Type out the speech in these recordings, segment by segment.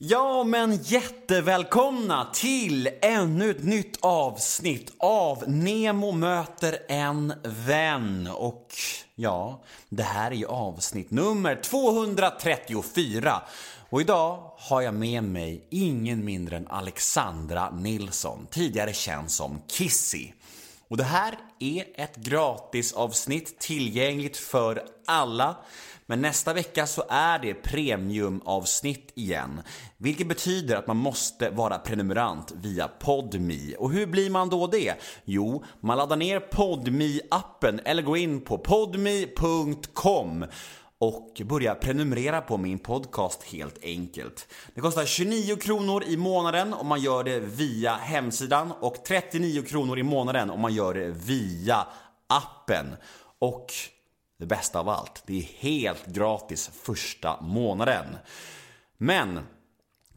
Ja, men jättevälkomna till ännu ett nytt avsnitt av Nemo möter en vän. Och ja, det här är ju avsnitt nummer 234. Och idag har jag med mig ingen mindre än Alexandra Nilsson, tidigare känd som Kissy. Och det här är ett gratisavsnitt tillgängligt för alla. Men nästa vecka så är det premiumavsnitt igen. Vilket betyder att man måste vara prenumerant via Podmi. Och hur blir man då det? Jo, man laddar ner podmi appen eller går in på podmi.com och börja prenumerera på min podcast helt enkelt. Det kostar 29 kronor i månaden om man gör det via hemsidan och 39 kronor i månaden om man gör det via appen. Och det bästa av allt, det är helt gratis första månaden. Men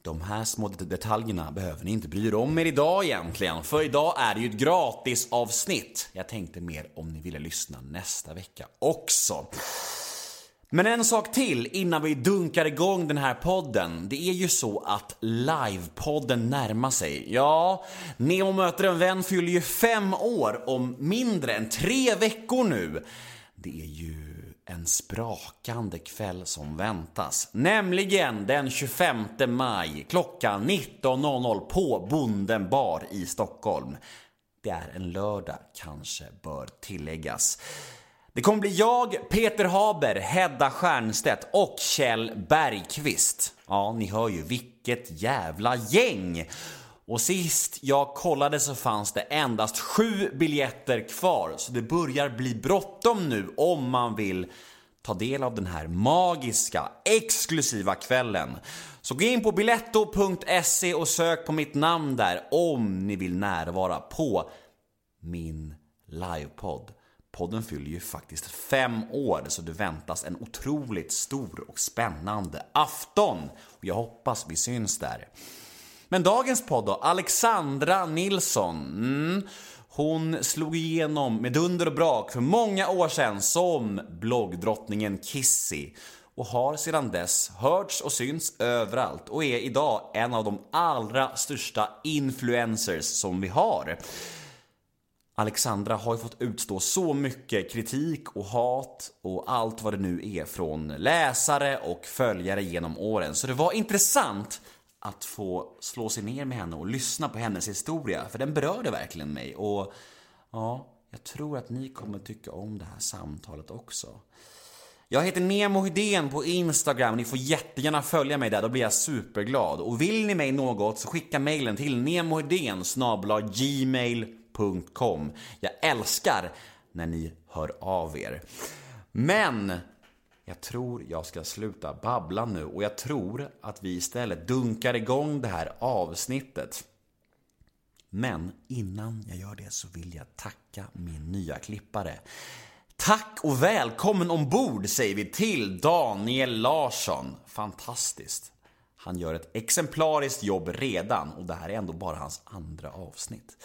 de här små detaljerna behöver ni inte bry er om er idag egentligen, för idag är det ju ett gratis avsnitt. Jag tänkte mer om ni ville lyssna nästa vecka också. Men en sak till innan vi dunkar igång den här podden. Det är ju så att livepodden närmar sig. Ja, Nemo möter en vän fyller ju fem år om mindre än tre veckor nu. Det är ju en sprakande kväll som väntas. Nämligen den 25 maj klockan 19.00 på Bonden bar i Stockholm. Det är en lördag, kanske bör tilläggas. Det kommer bli jag, Peter Haber, Hedda Stiernstedt och Kjell Bergqvist. Ja, ni hör ju vilket jävla gäng! Och sist jag kollade så fanns det endast sju biljetter kvar, så det börjar bli bråttom nu om man vill ta del av den här magiska, exklusiva kvällen. Så gå in på biletto.se och sök på mitt namn där om ni vill närvara på min livepodd. Podden fyller ju faktiskt fem år så det väntas en otroligt stor och spännande afton. Jag hoppas vi syns där. Men dagens podd då, Alexandra Nilsson. Mm, hon slog igenom med dunder och brak för många år sedan som bloggdrottningen Kissy och har sedan dess hörts och synts överallt och är idag en av de allra största influencers som vi har. Alexandra har ju fått utstå så mycket kritik och hat och allt vad det nu är från läsare och följare genom åren. Så det var intressant att få slå sig ner med henne och lyssna på hennes historia, för den berörde verkligen mig. Och ja, jag tror att ni kommer tycka om det här samtalet också. Jag heter Nemo Hedén på Instagram. Ni får jättegärna följa mig där, då blir jag superglad. Och vill ni mig något så skicka mejlen till nemohedén gmail.com. Jag älskar när ni hör av er. Men jag tror jag ska sluta babbla nu och jag tror att vi istället dunkar igång det här avsnittet. Men innan jag gör det så vill jag tacka min nya klippare. Tack och välkommen ombord säger vi till Daniel Larsson. Fantastiskt. Han gör ett exemplariskt jobb redan och det här är ändå bara hans andra avsnitt.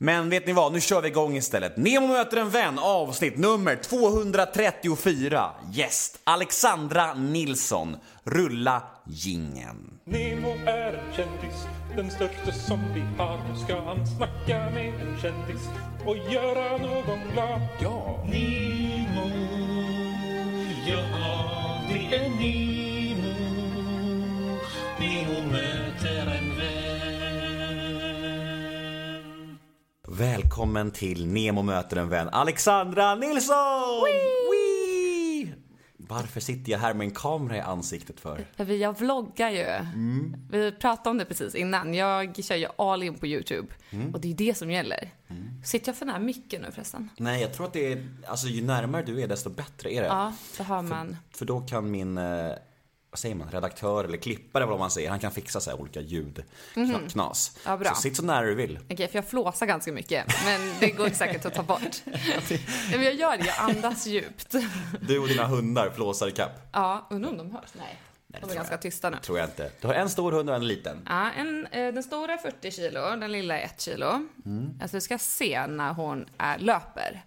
Men vet ni vad, nu kör vi igång istället. Nemo möter en vän, avsnitt nummer 234. Gäst Alexandra Nilsson. Rulla gingen. Nemo är en kändis, den största som vi har. Nu ska han snacka med en kändis och göra någon glad. Ja! Nemo, ja det är Nemo. Nemo möter Välkommen till Nemo möter en vän, Alexandra Nilsson! Wee! Varför sitter jag här med en kamera i ansiktet för? För jag vloggar ju. Mm. Vi pratade om det precis innan. Jag kör ju all in på YouTube. Mm. Och det är det som gäller. Sitter jag för nära micken nu förresten? Nej, jag tror att det är, alltså ju närmare du är desto bättre är det. Ja, det har man. För då kan min, eh, vad säger man, redaktör eller klippare vad man säger, han kan fixa så här olika ljudknas. Mhm. Ja, bra. Så sitt så nära du vill. Okej, för jag flåsar ganska mycket. Men det går säkert att ta bort. Nej, men jag gör det, jag andas djupt. Du och dina hundar flåsar ikapp. Ja, undrar om de hörs? Nej. det De är ganska jag. tysta nu. Tror jag inte. Du har en stor hund och en liten. Ja, en, eh, den stora är 40 kilo, den lilla är 1 kilo. Alltså du ska se när hon är, löper.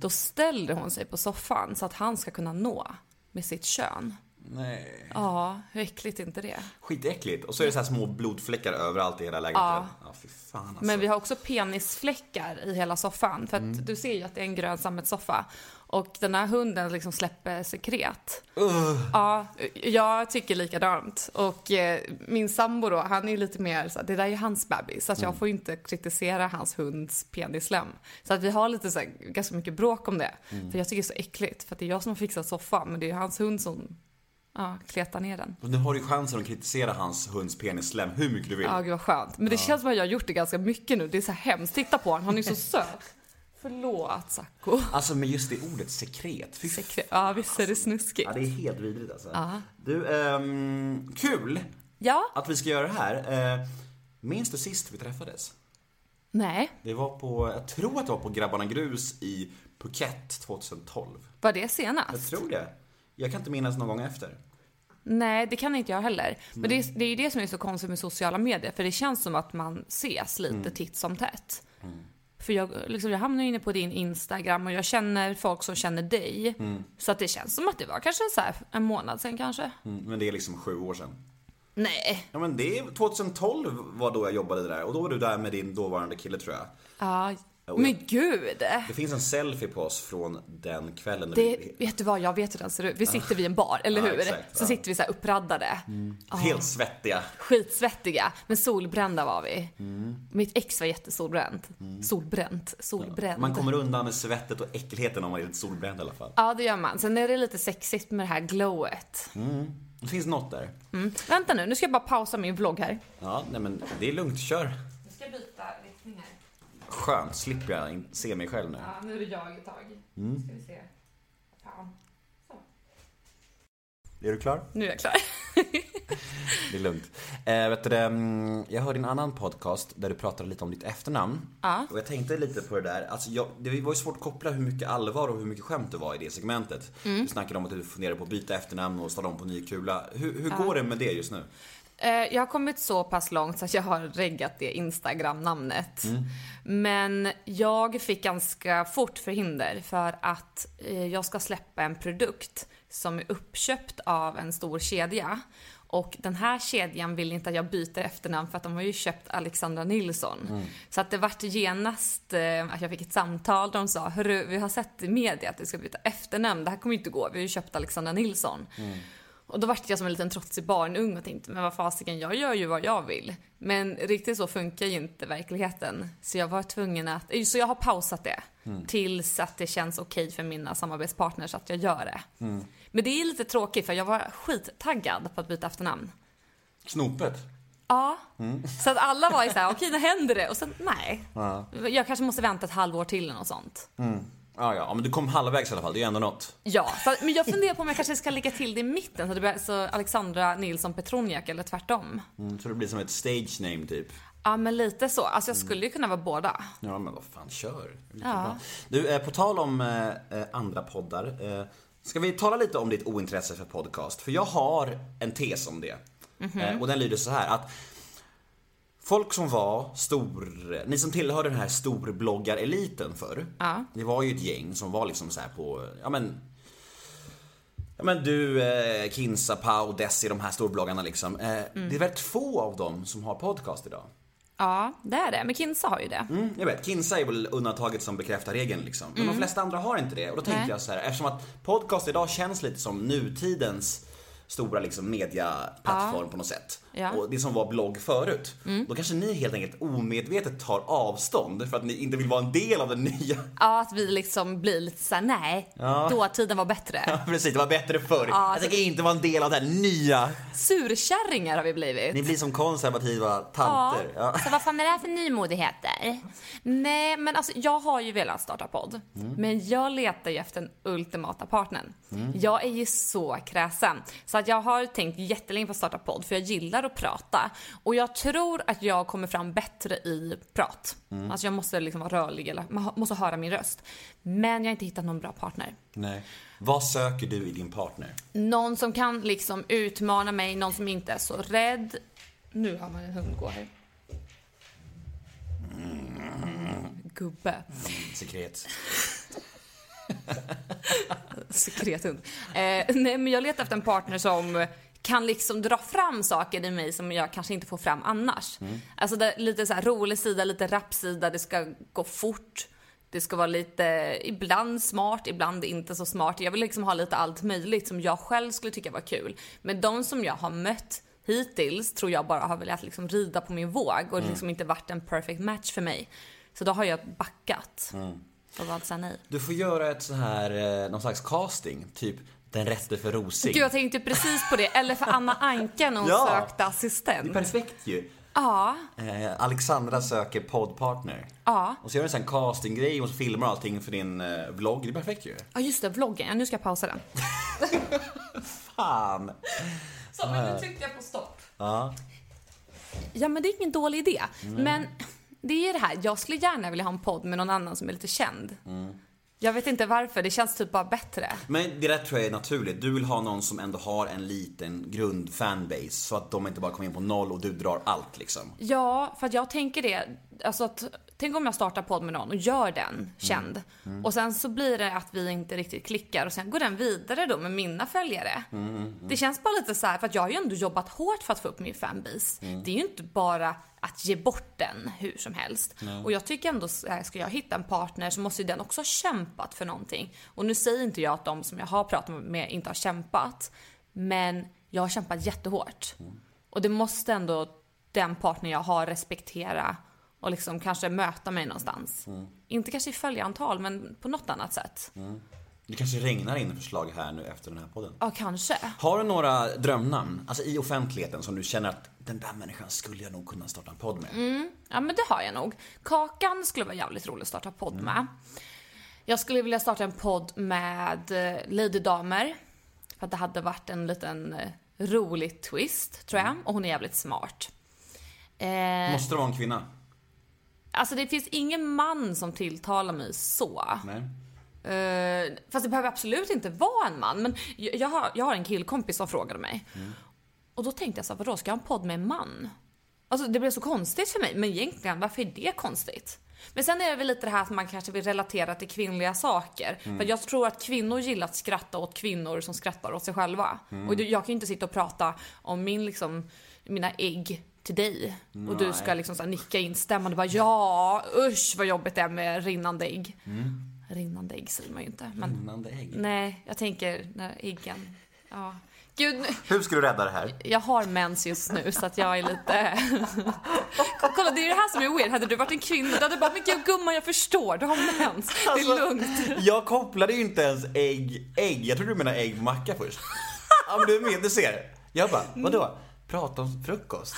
Då ställer hon sig på soffan så att han ska kunna nå med sitt kön. Nej. Ja, hur äckligt är inte det? Skitäckligt. Och så är det så här små blodfläckar överallt i hela lägenheten. Ja, fy fan alltså. Men vi har också penisfläckar i hela soffan. För att Mm. du ser ju att det är en grön sammetssoffa. Och den här hunden liksom släpper sekret. Ja, jag tycker likadant. Och eh, min sambo då, han är lite mer så det där är hans bebis. Så att Mm. jag får inte kritisera hans hunds penisslem. Så att vi har lite så här, ganska mycket bråk om det. Mm. För jag tycker det är så äckligt. För att det är jag som har fixat soffan, men det är hans hund som ja, kletar ner den. Och nu har du chansen att kritisera hans hunds penisslem hur mycket du vill. Ja, gud vad skönt. Men det känns som att jag har gjort det ganska mycket nu. Det är så hemskt. Titta på honom, han är så söt. Förlåt, Sacco. Alltså med just det ordet sekret. Fy Sekre- Ja, visst är det snuskigt. Ja, det är helt vidrigt alltså. Ja. Du, ehm, kul Ja? att vi ska göra det här. Eh, minns du sist vi träffades? Nej. Det var på, jag tror att det var på Grabbarna Grus i Phuket 2012. Var det Jag senast? tror det. Jag kan inte minnas någon gång efter. Nej, det kan inte jag heller. Men det är, det är ju det som är så konstigt med sociala medier. För det känns som att man ses lite titt som tätt. För jag, liksom, jag hamnar inne på din Instagram och jag känner folk som känner dig. Så att det känns som att det var kanske så här en månad sen kanske. Mm, men det är liksom sju år sedan. Nej. Ja men det är 2012 var då jag jobbade där och då var du där med din dåvarande kille tror jag. Ja, Och men gud. Det finns en selfie på oss från den kvällen. Det, vi, vet du vad, jag vet hur den ser ut. Vi sitter vid en bar, eller Ja, hur? exakt, så ja. sitter vi så här uppraddade. Helt svettiga. Skitsvettiga, men solbrända var vi. Mitt ex var jättesolbränt. Solbränt, solbränd. Man kommer undan med svettet och äckligheten om man är lite solbränd i alla fall. Ja, det gör man. Sen är det lite sexigt med det här glowet. Det finns något där. Mm. Vänta nu, nu ska jag bara pausa min vlogg här. Ja, nej men det är lugnt, kör. Jag ska byta riktning här. Skönt, slipper jag se mig själv nu. Ja, nu är det jag ett tag. Mm. Ska vi se. Fan. Är du klar? Nu är jag klar. Det är lugnt. Eh, vet du, mm, jag hörde en annan podcast där du pratade lite om ditt efternamn. Ja. Och jag tänkte lite på det där. Alltså jag, det var ju svårt att koppla hur mycket allvar och hur mycket skämt det var i det segmentet. Mm. Du snackade om att du funderade på att byta efternamn och ställa om på ny kula. Hur, hur går det med det just nu? Eh, Jag har kommit så pass långt så att jag har reggat det Instagram-namnet. Men jag fick ganska fort förhinder för att eh, jag ska släppa en produkt som är uppköpt av en stor kedja. Och den här kedjan vill inte att jag byter efternamn för att de har ju köpt Alexandra Nilsson. Så att det vart genast eh, att jag fick ett samtal. De sa, hörru, vi har sett i media att du ska byta efternamn. Det här kommer ju inte gå. Vi har ju köpt Alexandra Nilsson. Och då vart jag som en liten trotsig barnung och tänkte, men vad fasiken, jag gör ju vad jag vill. Men riktigt så funkar ju inte verkligheten. Så jag var tvungen att, så jag har pausat det. Tills att det känns okej för mina samarbetspartners att jag gör det. Men det är lite tråkigt för jag var skittaggad på att byta efternamn. Snopet? Ja. Så att alla var ju såhär, okej nu händer det. Och sen, nej. Jag kanske måste vänta ett halvår till eller något sånt. Ja, ja, men du kom halvvägs i alla fall. Det är ändå något. Ja, så, men jag funderar på om jag kanske ska lägga till det i mitten så det blir så Alexandra Nilsson Petroniak eller tvärtom. Mm, så det blir som ett stage name typ. Ja, men lite så. Alltså jag skulle ju kunna vara båda. Ja, men vad fan, kör. Ja. Du, eh, på tal om eh, eh, andra poddar. Eh, ska vi tala lite om ditt ointresse för podcast? För jag har en tes om det. Eh, och den lyder så här att Folk som var stor, ni som tillhör den här storbloggareliten förr. Ja. Det var ju ett gäng som var liksom så här på, ja men Ja men du, eh, Kinsa, Pau, Desi, de här storbloggarna liksom. Eh, Det är väl två av dem som har podcast idag? Ja, det är det. Men Kinsa har ju det. Mm, jag vet, Kinsa är väl undantaget som bekräftar regeln liksom. Men de flesta andra har inte det. Och då tänkte jag så här, eftersom att podcast idag känns lite som nutidens stora liksom mediaplattform på något sätt. Ja. Och det som var blogg förut. Då kanske ni helt enkelt omedvetet tar avstånd för att ni inte vill vara en del av den nya. Ja, att vi liksom blir lite såhär, nej, dåtiden var bättre. Ja precis, det var bättre förr. Ja, jag tänker inte vara en del av det här nya. Surkärringar har vi blivit. Ni blir som konservativa tanter. Ja. Så vad fan är det här för nymodigheter? Nej, men alltså jag har ju velat starta podd. Men jag letar ju efter den ultimata partnern. Jag är ju så kräsen. Så att jag har tänkt jättelänge på att starta podd för jag gillar att prata. Och jag tror att jag kommer fram bättre i prat. Alltså jag måste liksom vara rörlig eller man måste höra min röst. Men jag har inte hittat någon bra partner. Nej. Vad söker du i din partner? Någon som kan liksom utmana mig, någon som inte är så rädd. Nu har man en hund gå här. Gubbe. Sekret. Sekrethund. Eh, nej men jag letar efter en partner som kan liksom dra fram saker i mig som jag kanske inte får fram annars. Alltså det, lite så här rolig sida, lite rapsida, det ska gå fort. Det ska vara lite, ibland smart, ibland inte så smart. Jag vill liksom ha lite allt möjligt som jag själv skulle tycka var kul. Men de som jag har mött hittills tror jag bara har velat liksom rida på min våg och liksom inte varit en perfect match för mig. Så då har jag backat och valt säga nej. Du får göra ett så här, eh, någon slags casting, typ Den rätte för Rosing. Gud jag tänkte precis på det, eller för Anna Anka när hon Ja. sökte Det är assistent. perfekt ju. Ja, Eh, Alexandra söker poddpartner. ja. Och så gör du en castinggrej och så filmar allting för din eh, vlogg. Det är perfekt ju. Ja just det, vloggen. Ja, nu ska jag pausa den. Fan. Så, men nu tryckte jag på stopp. Ja. Ja men det är ingen dålig idé. Men det är det här, jag skulle gärna vilja ha en podd med någon annan som är lite känd. Jag vet inte varför, det känns typ bara bättre. Men det där tror jag är naturligt. Du vill ha någon som ändå har en liten grundfanbase. Så att de inte bara kommer in på noll och du drar allt liksom. Ja, för att jag tänker det, alltså att, tänk om jag startar podd med någon och gör den känd. Och sen så blir det att vi inte riktigt klickar och sen går den vidare då med mina följare. Det känns bara lite så här, för att jag har ju ändå jobbat hårt för att få upp min fanbase. Det är ju inte bara att ge bort den hur som helst. Och jag tycker ändå, ska jag hitta en partner så måste ju den också ha kämpat för någonting. Och nu säger inte jag att de som jag har pratat med inte har kämpat. Men jag har kämpat jättehårt. Och det måste ändå den partner jag har respektera och liksom kanske möta mig någonstans. Inte kanske i följantal, men på något annat sätt. Det kanske regnar in förslag här nu efter den här podden. Ja, kanske. Har du några drömnamn, alltså i offentligheten, som du känner att den där människan skulle jag nog kunna starta en podd med? Ja, men det har jag nog. Kakan skulle vara jävligt rolig att starta podd med. Jag skulle vilja starta en podd med eh, Lady Damer. För att det hade varit en liten eh, rolig twist, tror jag. Och hon är jävligt smart. Eh, Måste det vara en kvinna? alltså det finns ingen man som tilltalar mig så. Nej. Eh, fast det behöver absolut inte vara en man. Men jag, jag, har, jag har en killkompis som frågade mig. Och då tänkte jag så här, vadå, ska jag ha en podd med en man? Alltså det blev så konstigt för mig. Men egentligen, varför är det konstigt? Men sen är det väl lite det här att man kanske vill relatera till kvinnliga saker. För jag tror att kvinnor gillar att skratta åt kvinnor som skrattar åt sig själva. Och du- jag kan ju inte sitta och prata om min liksom, mina ägg till dig. Och du ska liksom så här nicka instämmande bara ja, usch vad jobbigt det är med rinnande ägg. Rinnande ägg säger man ju inte. Men Rinnande ägg. nej, jag tänker när äggen, ja. Gud, Hur ska du rädda det här? jag har mens just nu så att jag är lite... Kolla det är det här som är weird. Hade du varit en kvinna då hade du bara, men gud gumman jag förstår, du har mens. Det Alltså- är lugnt. Jag kopplade ju inte ens ägg, ägg. Jag trodde du menade ägg macka först. Ja men du är med, du ser. Jag bara, vadå? Prata om frukost?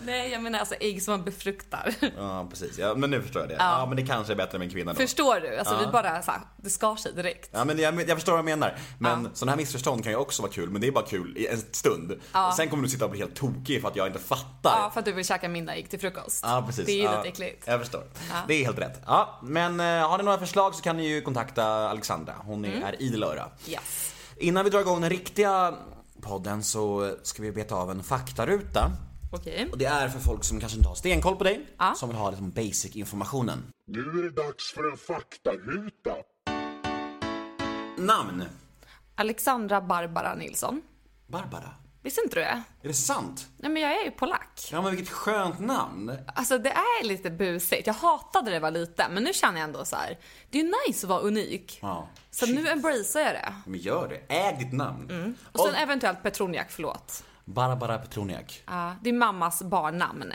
Nej jag menar alltså ägg som man befruktar. Ja precis, ja, men nu förstår jag det. Ja. men det kanske är bättre med en kvinna då. Förstår du? Alltså vi bara så här, det skar sig direkt. Ja men jag, jag förstår vad jag menar. Men sådana här missförstånd kan ju också vara kul, men det är bara kul i en stund. Och sen kommer du sitta och bli helt tokig för att jag inte fattar. Ja, för att du vill käka mina ägg till frukost. Ja, precis. Det är ju ja, lite äckligt. Jag förstår. Det är helt rätt. Ja, men eh, har ni några förslag så kan ni ju kontakta Alexandra. Hon är, Mm. är idel öra. Yes. Innan vi drar igång den riktiga podden så ska vi beta av en faktaruta. Okej. Och det är för folk som kanske inte har stenkoll på dig, Ja. som vill ha liksom basic informationen. Nu är det dags för en faktaruta. Namn? Alexandra Barbara Nilsson. Barbara. Visste inte du det? Är det sant? Nej men jag är ju polack. Ja men vilket skönt namn. Alltså det är lite busigt. Jag hatade det när jag var liten, men nu känner jag ändå så här. Det är ju nice att vara unik. Ja. Så nu embracear jag det. Men gör det. Äg ditt namn. Och sen eventuellt Petroniak, förlåt. Barbara Petroniak. Ja, det är mammas barnnamn.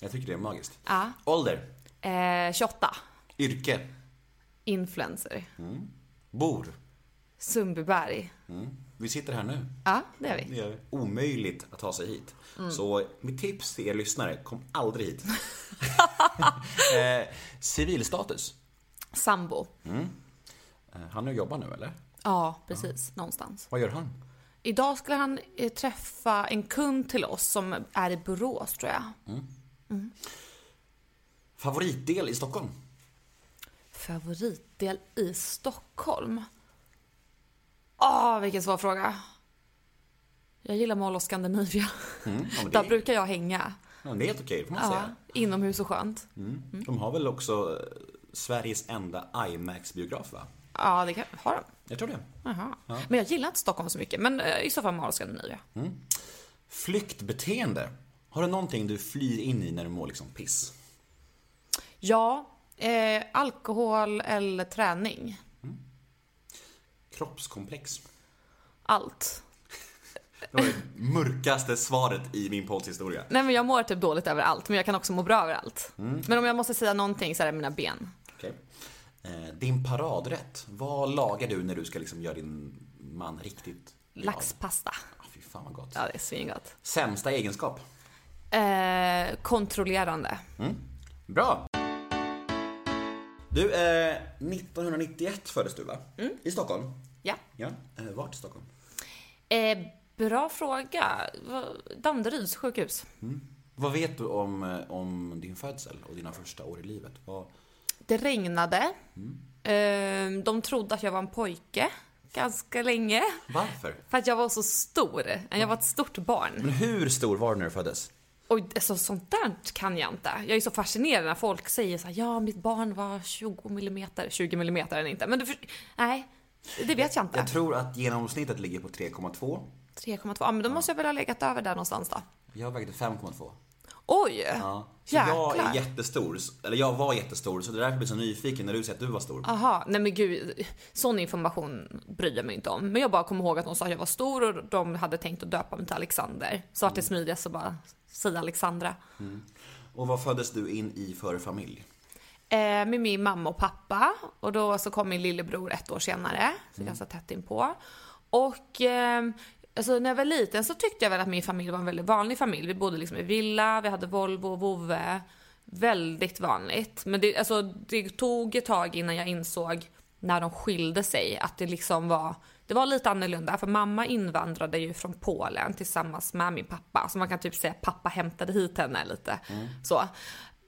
Jag tycker det är magiskt. Ja. Ålder? Eh, 28. Yrke? Influencer. Bor? Sundbyberg. Vi sitter här nu. Ja, det är Det vi. är omöjligt att ta sig hit. Så mitt tips till er lyssnare, kom aldrig hit. eh, civilstatus? Sambo. Eh, Han är och jobbar nu eller? Ja, precis. Någonstans. Vad gör han? Idag skulle han eh, träffa en kund till oss som är i Borås, tror jag. Favoritdel i Stockholm? Favoritdel i Stockholm? Åh, vilken svår fråga. Jag gillar Mall of Scandinavia. Mm, ja, Där brukar jag hänga. ja, det är helt okej, får man Ja, säga. inomhus och skönt. De har väl också eh, Sveriges enda IMAX-biograf va? Ja, det kan, har de. Jag tror det. Jaha. Men jag gillar inte Stockholm så mycket, men eh, i så fall Mall och Scandinavia. Flyktbeteende. Har du någonting du flyr in i när du mår liksom piss? Ja, eh, alkohol eller träning. Kroppskomplex. Allt. Det var det mörkaste svaret i min podds historia. Nej men jag mår typ dåligt över allt, men jag kan också må bra över allt. Men om jag måste säga någonting så är det mina ben. Okej. Eh, din paradrätt. Vad lagar du när du ska liksom göra din man riktigt glad? Laxpasta. Ah, fy fan vad gott. Ja, det är svingott. Sämsta egenskap? Eh, kontrollerande. Bra! Du, eh, 1991 föddes du va? I Stockholm? Ja. Ja. Eh, vart i Stockholm? Eh, bra fråga. Danderyds sjukhus. Vad vet du om, eh, om din födsel och dina första år i livet? Vad... Det regnade. Eh, de trodde att jag var en pojke ganska länge. Varför? För att jag var så stor. Jag var ett stort barn. Men hur stor var du när du föddes? Och alltså, sånt där kan jag inte. Jag är så fascinerad när folk säger så här, ja mitt barn var 20 millimeter. 20 millimeter är inte. Men du, för- nej, det vet jag inte. Jag tror att genomsnittet ligger på 3,2. 3,2. Ja men då måste jag väl ha legat över där någonstans då. Jag vägde 5,2. Oj! Ja. Så jag Jäklar. är jättestor, eller jag var jättestor, så det är därför jag blir så nyfiken när du säger att du var stor. Aha, nej men gud, sån information bryr jag mig inte om. Men jag bara kommer ihåg att de sa att jag var stor och de hade tänkt att döpa mig till Alexander. Så att det smidigast så bara säga Alexandra. Och vad föddes du in i för familj? Eh, med min mamma och pappa och då så kom min lillebror ett år senare, så ganska tätt inpå. Och eh, alltså när jag var liten så tyckte jag väl att min familj var en väldigt vanlig familj. Vi bodde liksom i villa, vi hade Volvo och vovve. Väldigt vanligt. Men det, alltså, det tog ett tag innan jag insåg när de skilde sig att det liksom var det var lite annorlunda för mamma invandrade ju från Polen tillsammans med min pappa. Så man kan typ säga att pappa hämtade hit henne lite. Så.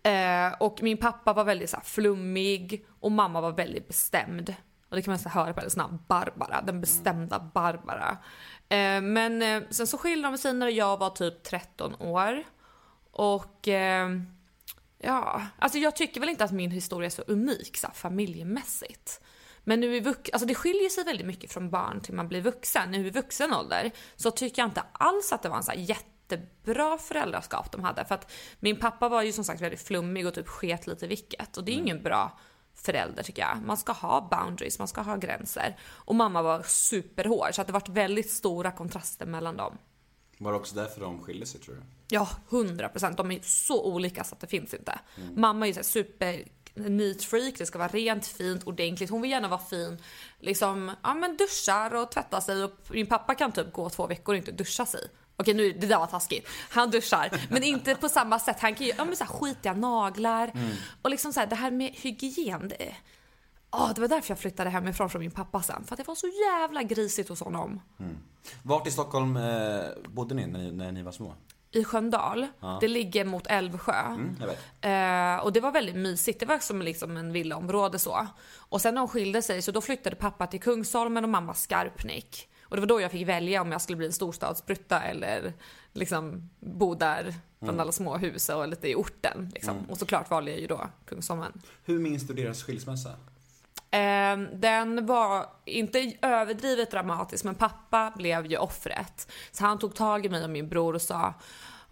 Eh, och min pappa var väldigt så här, flummig och mamma var väldigt bestämd. Och det kan man så höra på hennes namn, Barbara, den bestämda Barbara. Eh, men eh, sen så skilde de sig när jag var typ 13 år. Och eh, ja, alltså jag tycker väl inte att min historia är så unik så här, familjemässigt. Men nu i vux- alltså det skiljer sig väldigt mycket från barn till man blir vuxen. Nu i vuxen ålder så tycker jag inte alls att det var en så här jättebra föräldraskap de hade. För att min pappa var ju som sagt väldigt flummig och typ sket lite vilket. Och det är ingen bra förälder tycker jag. Man ska ha boundaries, man ska ha gränser. Och mamma var superhård så att det varit väldigt stora kontraster mellan dem. Var det också därför de skilde sig tror du? Ja, 100 procent. De är så olika så att det finns inte. Mamma är ju super neat freak, det ska vara rent, fint, ordentligt. Hon vill gärna vara fin. Liksom, ja men duschar och tvättar sig och min pappa kan typ gå två veckor och inte duscha sig. Okej nu, det där var taskigt. Han duschar, men inte på samma sätt. Han kan ju, ja men så här skitiga naglar. Och liksom så här, det här med hygien, det. Ja, det var därför jag flyttade hemifrån från min pappa sen. För att det var så jävla grisigt hos honom. Vart i Stockholm eh, bodde ni när, ni när ni var små? I Sköndal, det ligger mot Älvsjö. Mm. Eh, och det var väldigt mysigt, det var som liksom en villaområde så. Och sen när de skilde sig så då flyttade pappa till Kungsholmen och mamma Skarpnäck. Och det var då jag fick välja om jag skulle bli en storstadsbrutta eller liksom bo där bland alla små hus och lite i orten. Liksom. Och såklart valde jag ju då Kungsholmen. Hur minns du deras skilsmässa? Eh, den var inte överdrivet dramatisk men pappa blev ju offret. Så han tog tag i mig och min bror och sa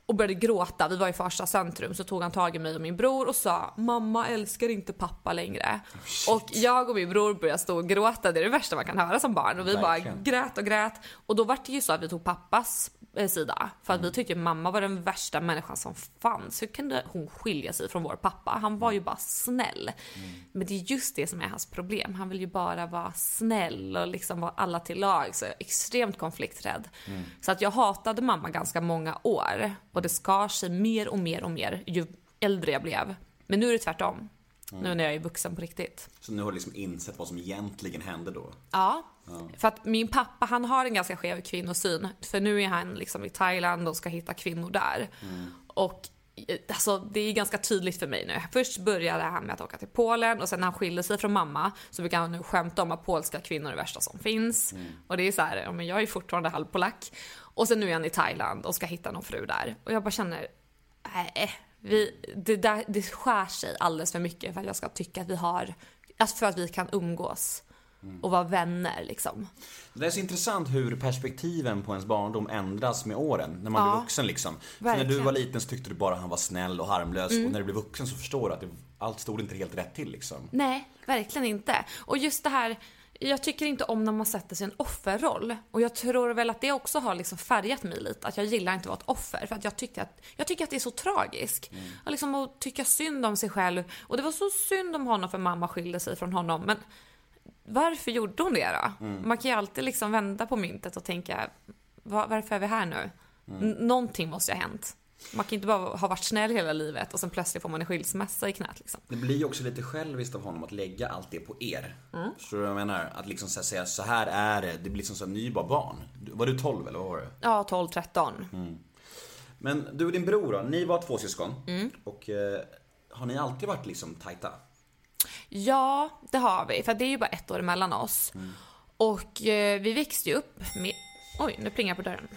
och började gråta, vi var i Farsta centrum, så tog han tag i mig och min bror och sa mamma älskar inte pappa längre. och jag och min bror började stå och gråta, det är det värsta man kan höra som barn. Och vi Verkligen. bara grät och grät. Och då var det ju så att vi tog pappas eh, sida. För att Mm. vi tyckte mamma var den värsta människan som fanns. Hur kunde hon skilja sig från vår pappa? Han var ju bara snäll. Mm. Men det är just det som är hans problem. Han vill ju bara vara snäll och liksom vara alla till lag. Så extremt konflikträdd. Mm. Så att jag hatade mamma ganska många år. Och det skar sig mer och mer och mer ju äldre jag blev. Men nu är det tvärtom. Mm. Nu när jag är vuxen på riktigt. Så nu har du liksom insett vad som egentligen hände då? Ja. För att min pappa han har en ganska skev kvinnosyn. För nu är han liksom i Thailand och ska hitta kvinnor där. Och eh, alltså, det är ganska tydligt för mig nu. Först började han med att åka till Polen och sen när han skilde sig från mamma så brukar han nu skämta om att polska kvinnor är det värsta som finns. Och det är så här, ja, men jag är fortfarande halvpolack. Och sen nu är han i Thailand och ska hitta någon fru där. Och jag bara känner, nej, vi, det, där, det skär sig alldeles för mycket för att jag ska tycka att vi har, alltså för att vi kan umgås. och vara vänner liksom. Det är så intressant hur perspektiven på ens barndom ändras med åren, när man Ja. blir vuxen liksom. För när du var liten så tyckte du bara han var snäll och harmlös och när du blev vuxen så förstår du att det, allt stod inte helt rätt till liksom. Nej, verkligen inte. Och just det här, jag tycker inte om när man sätter sig i en offerroll. Och jag tror väl att det också har liksom färgat mig lite. Att jag gillar inte att vara ett offer. För att jag tycker att, jag tycker att det är så tragiskt. Att liksom att tycka synd om sig själv. Och det var så synd om honom för mamma skilde sig från honom. Men varför gjorde hon det då? Man kan ju alltid liksom vända på myntet och tänka, "Va- varför är vi här nu? N- någonting måste ju ha hänt. Man kan inte bara ha varit snäll hela livet och sen plötsligt får man en skilsmässa i knät liksom. Det blir ju också lite själviskt av honom att lägga allt det på er. Mm. Vad jag menar? Att liksom så här säga så här är det. Det blir som så här, ni är bara barn. Var du 12 eller vad var du? Ja, 12, 13. Men du och din bror då, ni var två syskon. Mm. Och eh, har ni alltid varit liksom tajta? Ja, det har vi. För det är ju bara ett år mellan oss. Och eh, vi växte ju upp med... Oj, nu plingar på dörren.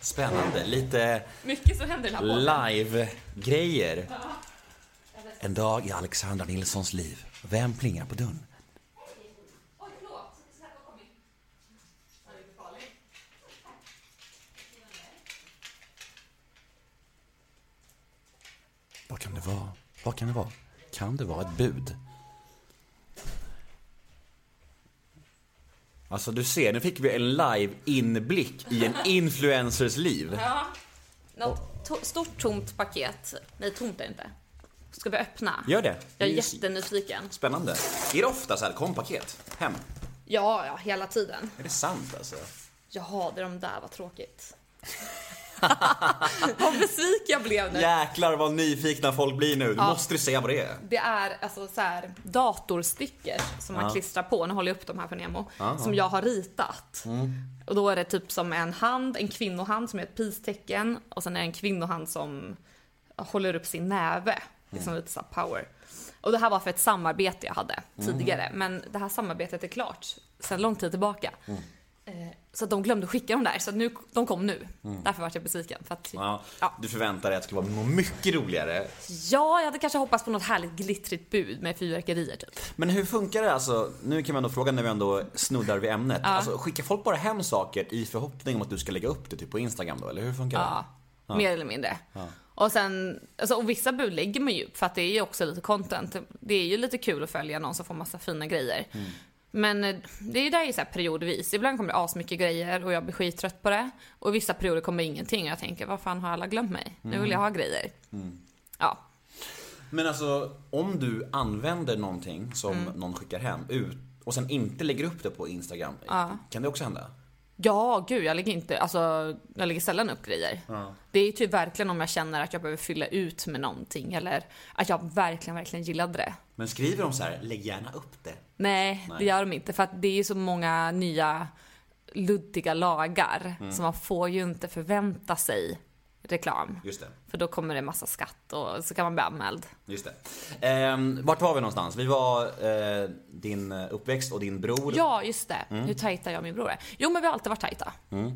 Spännande, lite Mycket som händer i den här podden. live-grejer. En dag i Alexandra Nilssons liv. Vem plingar på dörren? Vad kan det vara? Vad kan det vara? Kan det vara ett bud? Alltså du ser, nu fick vi en live inblick i en influencers liv. Ja. Något to- stort tomt paket. Nej, tomt är det inte. Ska vi öppna? Gör det. Jag är Det är jättenyfiken. Spännande. Är det ofta så här kompaket hem? Ja, ja, hela tiden. Är det sant alltså? Jaha, det är de där, vad tråkigt. vad besviken jag blev nu. Jäklar vad nyfikna folk blir nu. Du Ja. måste du säga vad det är. Det är alltså så här datorstickor som man Ja. klistrar på. Nu håller jag upp de här för Nemo. Ja, Som jag har ritat. Och då är det typ som en hand, en kvinnohand som är ett peace-tecken. Och sen är det en kvinnohand som håller upp sin näve. Liksom lite så power. Och det här var för ett samarbete jag hade tidigare. Men det här samarbetet är klart sedan lång tid tillbaka. Eh, Så att de glömde skicka dem där, så att nu, de kom nu. Därför var jag besviken. För att, Ja, Ja. Du förväntar dig att det ska vara mycket roligare. ja, jag hade kanske hoppats på något härligt glittrigt bud med fyrverkerier typ. Men hur funkar det alltså? Nu kan man ändå fråga när vi ändå snuddar vid ämnet. Alltså, skickar folk bara hem saker i förhoppning om att du ska lägga upp det typ på Instagram då, eller hur funkar det? Ja, mer eller mindre. Och sen, alltså, och vissa bud lägger man ju upp för att det är ju också lite content. Det är ju lite kul att följa någon som får massa fina grejer. Men eh, det är ju där är så här periodvis. Ibland kommer det asmycket grejer och jag blir skittrött på det. Och vissa perioder kommer ingenting och jag tänker, vad fan har alla glömt mig? Nu vill jag ha grejer. Ja. Men alltså, om du använder någonting som Mm. någon skickar hem ut och sen inte lägger upp det på Instagram, kan det också hända? Ja, gud, jag lägger inte, alltså, jag lägger sällan upp grejer. Det är typ verkligen om jag känner att jag behöver fylla ut med någonting eller att jag verkligen, verkligen gillade det. Men skriver de så här, lägg gärna upp det? Nej, det gör de inte för att det är ju så många nya luddiga lagar så man får ju inte förvänta sig reklam. Just det. För då kommer det massa skatt och så kan man bli anmäld. Just det. Ehm, vart var vi någonstans? Vi var eh, din uppväxt och din bror. Ja, just det. Hur tajta jag och min bror är. Jo, men vi har alltid varit tajta.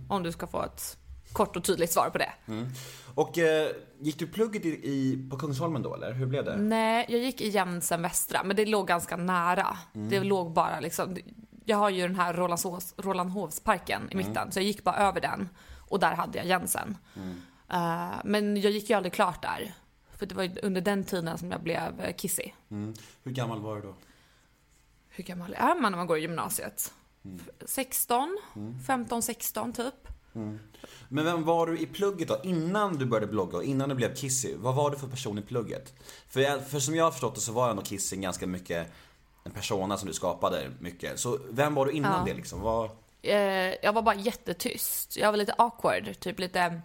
Om du ska få ett kort och tydligt svar på det. Och eh, gick du plugget i, i, på Kungsholmen då eller? Hur blev det? Nej, jag gick i Jensen Västra, men det låg ganska nära. Det låg bara liksom, jag har ju den här Rålambshovsparken i mitten, så jag gick bara över den och där hade jag Jensen. Eh, men jag gick ju aldrig klart där. För det var under den tiden som jag blev eh, kissig. Mm. Hur gammal var du då? Hur gammal är man när man går i gymnasiet? 16? 15, 16 typ. Men vem var du i plugget då? Innan du började blogga och innan du blev Kissy, vad var du för person i plugget? För, jag, för som jag har förstått det så var ändå Kissy ganska mycket en persona som du skapade mycket. Så vem var du innan Ja. det liksom? Vad... Eh, jag var bara jättetyst. Jag var lite awkward, typ lite...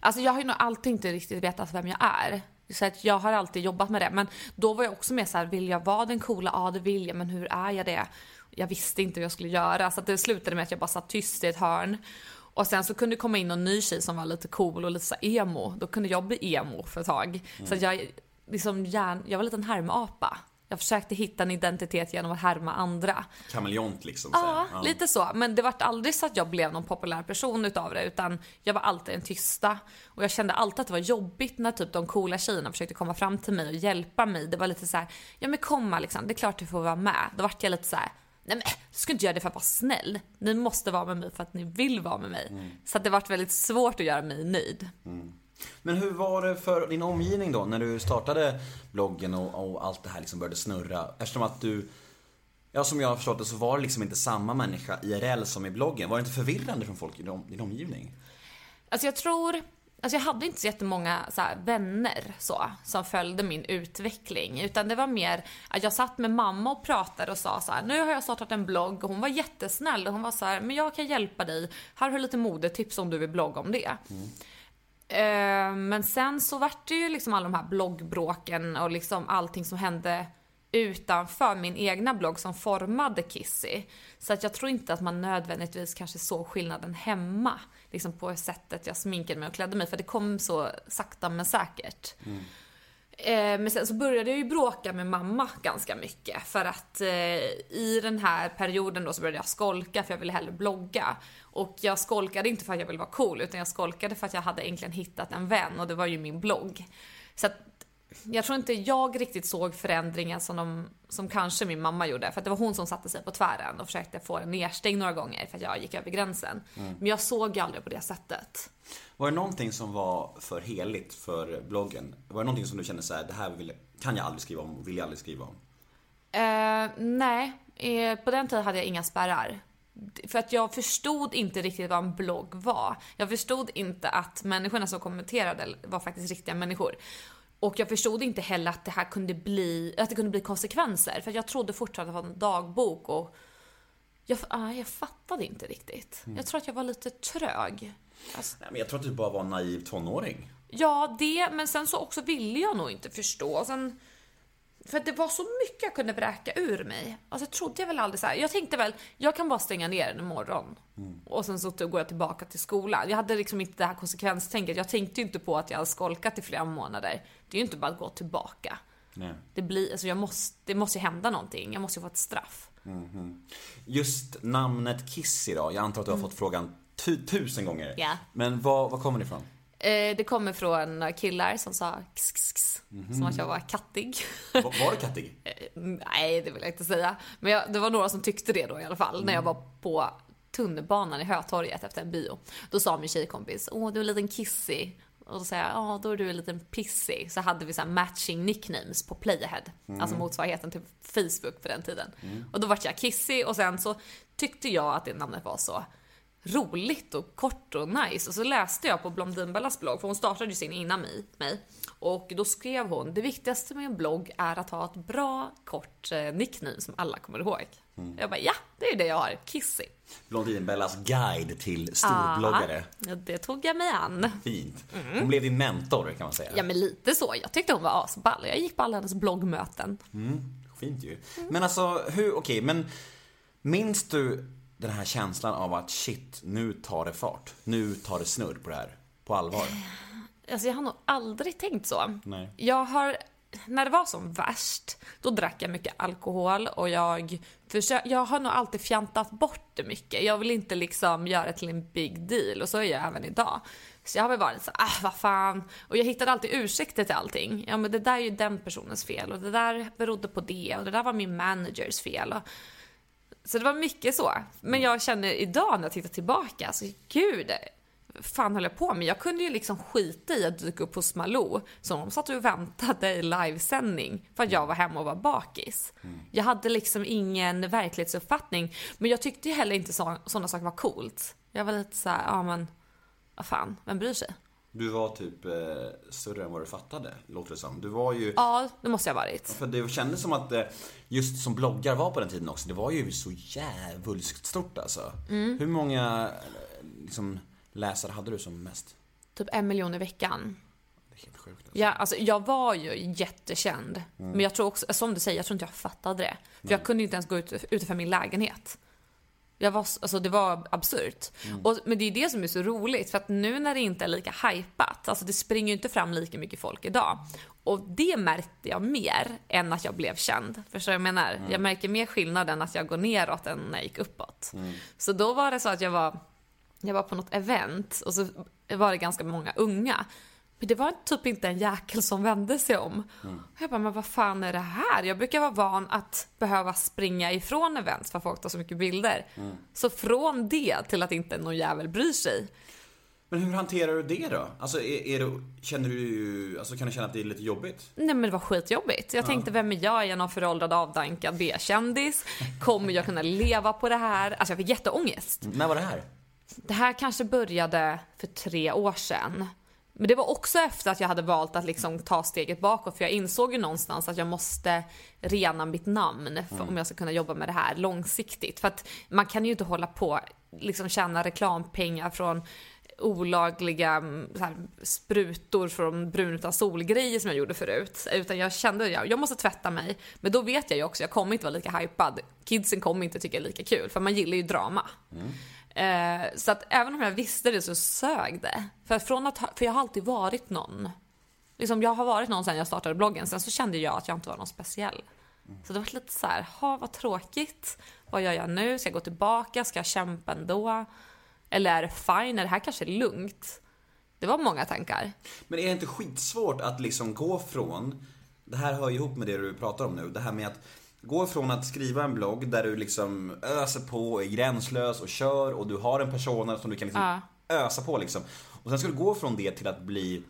Alltså jag har ju nog alltid inte riktigt vetat vem jag är. Så att jag har alltid jobbat med det. Men då var jag också mer så här, vill jag vara den coola? Ja, det vill jag, men hur är jag det? Jag visste inte vad jag skulle göra, så att det slutade med att jag bara satt tyst i ett hörn. Och sen så kunde det komma in någon ny tjej som var lite cool och lite så emo. Då kunde jag bli emo för ett tag. Så att jag, liksom, hjärn, jag var lite en härmapa. Jag försökte hitta en identitet genom att härma andra. Kameleont liksom. så Ja, här. lite så. Men det var aldrig så att jag blev någon populär person utav det, utan jag var alltid en tysta. Och jag kände alltid att det var jobbigt när typ de coola tjejerna försökte komma fram till mig och hjälpa mig. Det var lite så här, ja men komma liksom, det är klart du får vara med. Då vart jag lite så här, nej men du ska inte göra det för att vara snäll. Ni måste vara med mig för att ni vill vara med mig. Så att det varit väldigt svårt att göra mig nöjd. Men hur var det för din omgivning då när du startade bloggen och, och allt det här liksom började snurra? Eftersom att du, ja som jag har förstått det så var det liksom inte samma människa IRL som i bloggen. Var det inte förvirrande från folk i din omgivning? Alltså jag tror, alltså jag hade inte så jättemånga så här, vänner så, som följde min utveckling. Utan det var mer att jag satt med mamma och pratade och sa så här: nu har jag startat en blogg och hon var jättesnäll och hon var så här, men jag kan hjälpa dig. Här har du lite modetips om du vill blogga om det. Eh, Men sen så vart det ju liksom alla de här bloggbråken och liksom allting som hände utanför min egna blogg som formade Kissy. Så att jag tror inte att man nödvändigtvis kanske såg skillnaden hemma. Liksom på sättet jag sminkade mig och klädde mig. För det kom så sakta men säkert. Eh, Men sen så började jag ju bråka med mamma ganska mycket. För att eh, i den här perioden då så började jag skolka för jag ville hellre blogga. Och jag skolkade inte för att jag ville vara cool utan jag skolkade för att jag hade äntligen hittat en vän och det var ju min blogg. Så att jag tror inte jag riktigt såg förändringen som, de, som kanske min mamma gjorde. För att det var hon som satte sig på tvären och försökte få den nedstängd några gånger för att jag gick över gränsen. Men jag såg ju aldrig på det sättet. Var det någonting som var för heligt för bloggen? Var det någonting som du kände så här, det här vill, kan jag aldrig skriva om och vill jag aldrig skriva om? Eh, nej, eh, på den tiden hade jag inga spärrar. För att jag förstod inte riktigt vad en blogg var. Jag förstod inte att människorna som kommenterade var faktiskt riktiga människor. Och jag förstod inte heller att det här kunde bli, att det kunde bli konsekvenser. För jag trodde fortfarande att det var en dagbok och jag, ah, jag fattade inte riktigt. Jag tror att jag var lite trög. Alltså, Nej, men jag tror att du bara var en naiv tonåring. Ja, det, men sen så också ville jag nog inte förstå. Och sen, för att det var så mycket jag kunde bräka ur mig. Alltså jag trodde jag väl aldrig så här. Jag tänkte väl, jag kan bara stänga ner den imorgon. Och sen så går jag tillbaka till skolan. Jag hade liksom inte det här konsekvenstänket. Jag tänkte ju inte på att jag hade skolkat i flera månader. Det är ju inte bara att gå tillbaka. Nej. Det blir, alltså jag måste, det måste ju hända någonting. Jag måste ju få ett straff. Just namnet Kissy då, jag antar att du har fått frågan tu- tusen gånger. Ja. Men vad, vad kommer det ifrån? Eh, det kommer från killar som sa kss, kss, kss, Som att jag var kattig. Var, var du kattig? Nej, det vill jag inte säga. Men jag, det var några som tyckte det då i alla fall. När jag var på tunnelbanan i Hötorget efter en bio. Då sa min tjejkompis, åh du är en liten kissy. Och då sa jag, ja då är du en liten pissy. Så hade vi så här matching nicknames på Playahead. Alltså motsvarigheten till Facebook på den tiden. Och då vart jag kissy och sen så tyckte jag att det namnet var så roligt och kort och nice. Och så läste jag på Blondinbellas blogg, för hon startade ju sin innan mig. mig. Och då skrev hon, det viktigaste med en blogg är att ha ett bra kort eh, nickname som alla kommer ihåg. Jag bara, ja, det är det jag har, Kissy. Blondinbellas guide till storbloggare. Ja, det tog jag mig an. Fint. Hon blev din mentor kan man säga. Ja, men lite så. Jag tyckte hon var asball. Jag gick på alla hennes bloggmöten. Fint ju. Men alltså, hur, okej, men minns du den här känslan av att shit, nu tar det fart. Nu tar det snurr på det här. På allvar. Alltså jag har nog aldrig tänkt så. Nej. Jag har, när det var som värst, då drack jag mycket alkohol och jag försö- jag har nog alltid fjantat bort det mycket. Jag vill inte liksom göra det till en big deal och så är jag även idag. Så jag har väl varit så ah vad fan. Och jag hittade alltid ursäkter till allting. Ja men det där är ju den personens fel och det där berodde på det och det där var min managers fel. Och, så det var mycket så. Men jag känner idag när jag tittar tillbaka, alltså gud, fan höll jag på med? Jag kunde ju liksom skita i att dyka upp hos Malou, så de satt och väntade i livesändning för att jag var hemma och var bakis. Jag hade liksom ingen verklighetsuppfattning, men jag tyckte ju heller inte så, sådana saker var coolt. Jag var lite så här, ja men, vad fan, vem bryr sig? Du var typ eh, större än vad du fattade, låter det som. Du var ju... Ja, det måste jag ha varit. För det kändes som att eh, just som bloggar var på den tiden också, det var ju så jävulskt stort alltså. Mm. Hur många eh, liksom, läsare hade du som mest? Typ en miljon i veckan. Det är helt sjukt alltså. Ja, alltså jag var ju jättekänd. Men jag tror också, som du säger, jag tror inte jag fattade det. För jag kunde inte ens gå ut utanför min lägenhet. Jag var, alltså det var absurt. Och, men det är det som är så roligt, för att nu när det inte är lika hypat, alltså det springer ju inte fram lika mycket folk idag. Och det märkte jag mer än att jag blev känd. Förstår jag menar? Jag märker mer skillnad än att jag går neråt än när jag gick uppåt. Så då var det så att jag var, jag var på något event och så var det ganska många unga. Men det var typ inte en jäkel som vände sig om. Och jag bara, men vad fan är det här? Jag brukar vara van att behöva springa ifrån events för att folk tar så mycket bilder. Så från det till att inte någon jävel bryr sig. Men hur hanterar du det då? Alltså, är, är det, känner du, alltså kan du känna att det är lite jobbigt? Nej men det var skitjobbigt. Jag tänkte, vem är jag? Är jag någon föråldrad avdankad B-kändis? Kommer jag kunna leva på det här? Alltså jag fick jätteångest. När var det här? Det här kanske började för tre år sedan. Men det var också efter att jag hade valt att liksom ta steget bakåt för jag insåg ju någonstans att jag måste rena mitt namn för om jag ska kunna jobba med det här långsiktigt. För att man kan ju inte hålla på liksom tjäna reklampengar från olagliga mm, här, sprutor från brun utan solgrejer som jag gjorde förut. Utan jag kände att jag, jag måste tvätta mig. Men då vet jag ju också, jag kommer inte vara lika hypad. Kidsen kommer inte tycka det är lika kul för man gillar ju drama. Eh, så att även om jag visste det så sög det. För, från att, för jag har alltid varit någon. Liksom jag har varit någon sen jag startade bloggen. Sen så kände jag att jag inte var någon speciell. Så det var lite så här, ha vad tråkigt. Vad gör jag nu? Ska jag gå tillbaka? Ska jag kämpa ändå? Eller är det fine? Är det här kanske är lugnt? Det var många tankar. Men är det inte skitsvårt att liksom gå från, det här hör ju ihop med det du pratar om nu, det här med att gå från att skriva en blogg där du liksom öser på, är gränslös och kör och du har en persona som du kan liksom Ja. ösa på liksom. Och sen ska du gå från det till att bli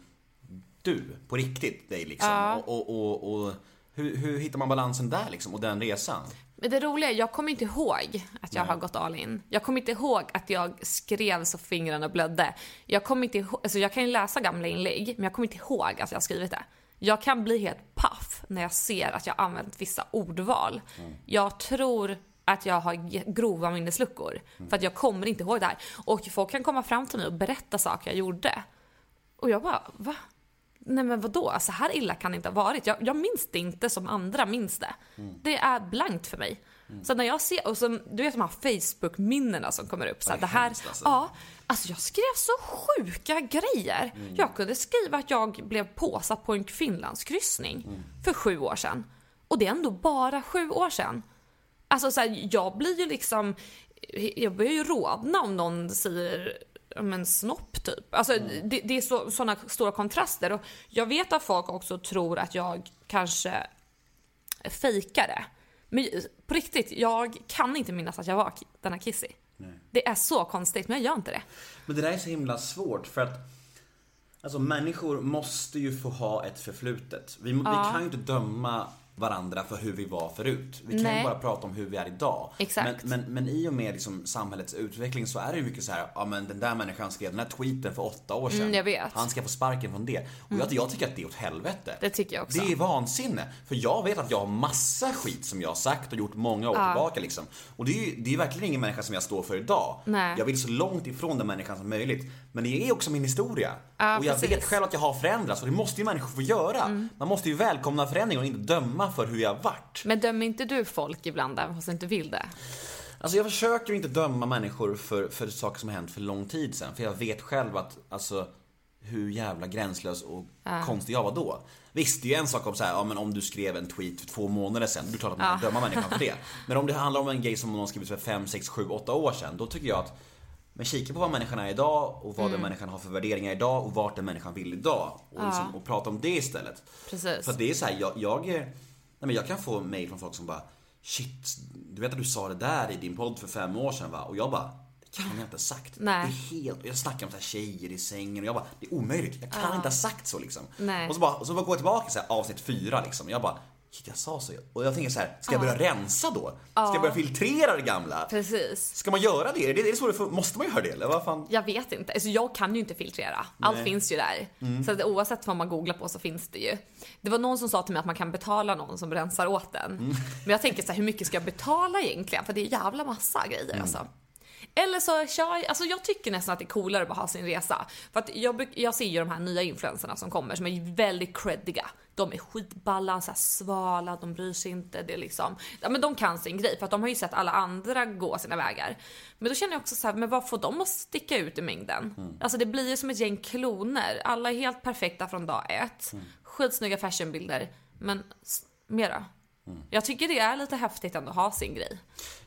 du, på riktigt, dig liksom. Ja. Och, och, och, och hur, hur hittar man balansen där liksom, och den resan? Men det roliga är, jag kommer inte ihåg att jag har gått all in. Jag kommer inte ihåg att jag skrev så fingrarna blödde. Jag kommer inte ihåg, alltså jag kan ju läsa gamla inlägg, men jag kommer inte ihåg att jag har skrivit det. Jag kan bli helt paff när jag ser att jag har använt vissa ordval. Jag tror att jag har grova minnesluckor. För att jag kommer inte ihåg det här. Och folk kan komma fram till mig och berätta saker jag gjorde. Och jag bara, va? Nej men vadå, så här illa kan det inte ha varit. Jag, jag minns det inte som andra minns det. Det är blankt för mig. Så när jag ser, och så, du vet de här Facebook-minnena som kommer upp. Så det det här, alltså. ja, alltså jag skrev så sjuka grejer. Jag kunde skriva att jag blev påsatt på en Finlandskryssning för sju år sedan. Och det är ändå bara sju år sedan. Alltså så här, jag blir ju liksom, jag börjar ju rodna om någon säger om en snopp typ. Alltså det, det är så, såna stora kontraster och jag vet att folk också tror att jag kanske fejkar det. Men på riktigt, jag kan inte minnas att jag var ki- den här Kissy. Det är så konstigt, men jag gör inte det. Men det där är så himla svårt för att Alltså människor måste ju få ha ett förflutet. Vi, vi kan ju inte döma varandra för hur vi var förut. Vi kan Nej. ju bara prata om hur vi är idag. Exakt. Men, men, men i och med liksom samhällets utveckling så är det ju mycket så här, ja men den där människan skrev den här tweeten för åtta år sedan. Mm, jag vet. Mm. Han ska få sparken från det. Och jag, jag tycker att det är åt helvete. Det tycker jag också. Det är vansinne. För jag vet att jag har massa skit som jag har sagt och gjort många år tillbaka liksom. Och det är ju det är verkligen ingen människa som jag står för idag. Nej. Jag vill så långt ifrån den människan som möjligt. Men det är också min historia. Ja, och jag precis. Mm. vet själv att jag har förändrats och det måste ju människor få göra. Man måste ju välkomna förändring och inte döma för hur jag har varit. Men dömer inte du folk ibland även fast du inte vill det? Alltså jag försöker inte döma människor för, för saker som har hänt för lång tid sedan. För jag vet själv att, alltså, hur jävla gränslös och konstig jag var då. Visst, det är ju en sak om så här, ja men om du skrev en tweet för två månader sedan, det är klart att man kan döma människan för det. Men om det handlar om en grej som någon skrivit för fem, sex, sju, åtta år sedan, då tycker jag att men kika på vad människan är idag och vad den människan har för värderingar idag och vart den människan vill idag. Och, liksom, och prata om det istället. Precis. För att det är så här, jag, jag, nej men jag kan få mail från folk som bara Shit, du vet att du sa det där i din podd för fem år sedan va? Och jag bara det kan jag inte ha sagt. Nej. Det är helt, jag snackar om så här tjejer i sängen och jag bara, det är omöjligt. Jag kan inte ha sagt så liksom. Nej. Och så bara, och så bara går jag tillbaka här, avsnitt fyra liksom. Jag bara, shit jag sa så. Och jag tänker så här, ska jag börja rensa då? Ska jag börja filtrera det gamla? Precis. Ska man göra det? Är det, är det så det måste man göra det eller vad fan? Jag vet inte. Alltså jag kan ju inte filtrera. Allt finns ju där. Mm. Så att oavsett vad man googlar på så finns det ju. Det var någon som sa till mig att man kan betala någon som rensar åt den. Mm. Men jag tänker så här, hur mycket ska jag betala egentligen? För det är jävla massa grejer Mm. alltså. Eller så kör jag, alltså jag tycker nästan att det är coolare att bara ha sin resa. För att jag, jag ser ju de här nya influencerna som kommer som är väldigt creddiga. De är skitballa, så svala, de bryr sig inte. Det är liksom, ja men de kan sin grej för att de har ju sett alla andra gå sina vägar. Men då känner jag också så här, men vad får de att sticka ut i mängden? Alltså det blir ju som ett gäng kloner. Alla är helt perfekta från dag ett. Skitsnygga fashionbilder. Men s- mera. Jag tycker det är lite häftigt ändå att ha sin grej.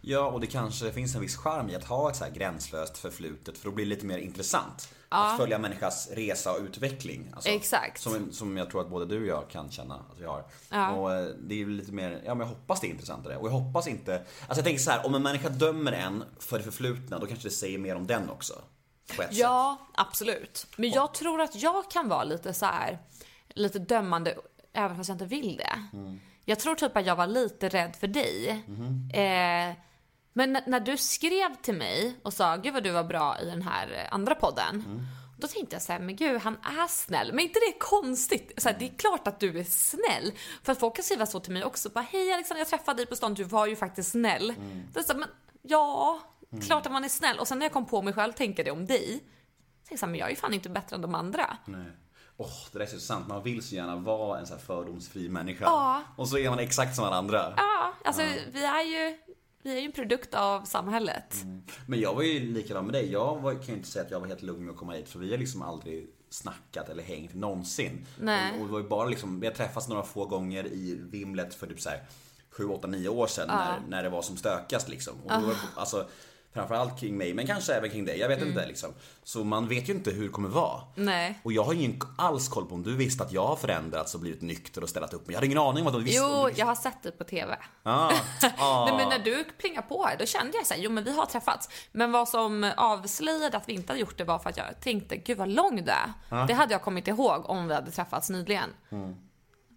Ja, och det kanske finns en viss charm i att ha ett så här gränslöst förflutet för då blir det lite mer intressant. Att följa människas resa och utveckling. Alltså, Exakt. Som, som jag tror att både du och jag kan känna att vi har. Ja. Och eh, det är lite mer, ja men jag hoppas det är intressantare. Och jag hoppas inte, alltså jag tänker så här, om en människa dömer en för det förflutna, då kanske det säger mer om den också. Ett sätt. Ja, absolut. Men jag tror att jag kan vara lite så här, lite dömande även fast jag inte vill det. Jag tror typ att jag var lite rädd för dig. Eh, men när du skrev till mig och sa gud vad du var bra i den här eh, andra podden. Då tänkte jag så här, men gud han är snäll. Men inte det är konstigt? Så här, det är klart att du är snäll. För att folk kan skriva så till mig också. Bara, Hej Alexandra, jag träffade dig på stan, du var ju faktiskt snäll. Då är det så här, men ja, klart att man är snäll. Och sen när jag kom på mig själv tänka det om dig. Tänkte jag så här, men jag är ju fan inte bättre än de andra. Nej. Åh, det där är så sant. Man vill så gärna vara en så här fördomsfri människa. Ja. Och så är man exakt som alla andra. Ja, alltså vi är ju vi är ju en produkt av samhället. Men jag var ju likadan med dig. Jag var, kan ju inte säga att jag var helt lugn med att komma hit för vi har liksom aldrig snackat eller hängt någonsin. Nej. Och, och det var ju bara liksom, vi har träffats några få gånger i vimlet för typ så här 7, 8, 9 år sedan när, när det var som stökast liksom. Och då var, alltså, framförallt kring mig, men kanske även kring dig. Jag vet inte liksom. Så man vet ju inte hur det kommer vara. Nej. Och jag har ju ingen alls koll på om du visste att jag har förändrats och blivit nykter och ställt upp mig. Jag hade ingen aning om att du visste. Jo, du visste. jag har sett det på TV. Ah, ah. Nej, men när du plingade på här, då kände jag så här, jo men vi har träffats. Men vad som avslöjade att vi inte hade gjort det var för att jag tänkte, gud vad lång du är. Det hade jag kommit ihåg om vi hade träffats nyligen.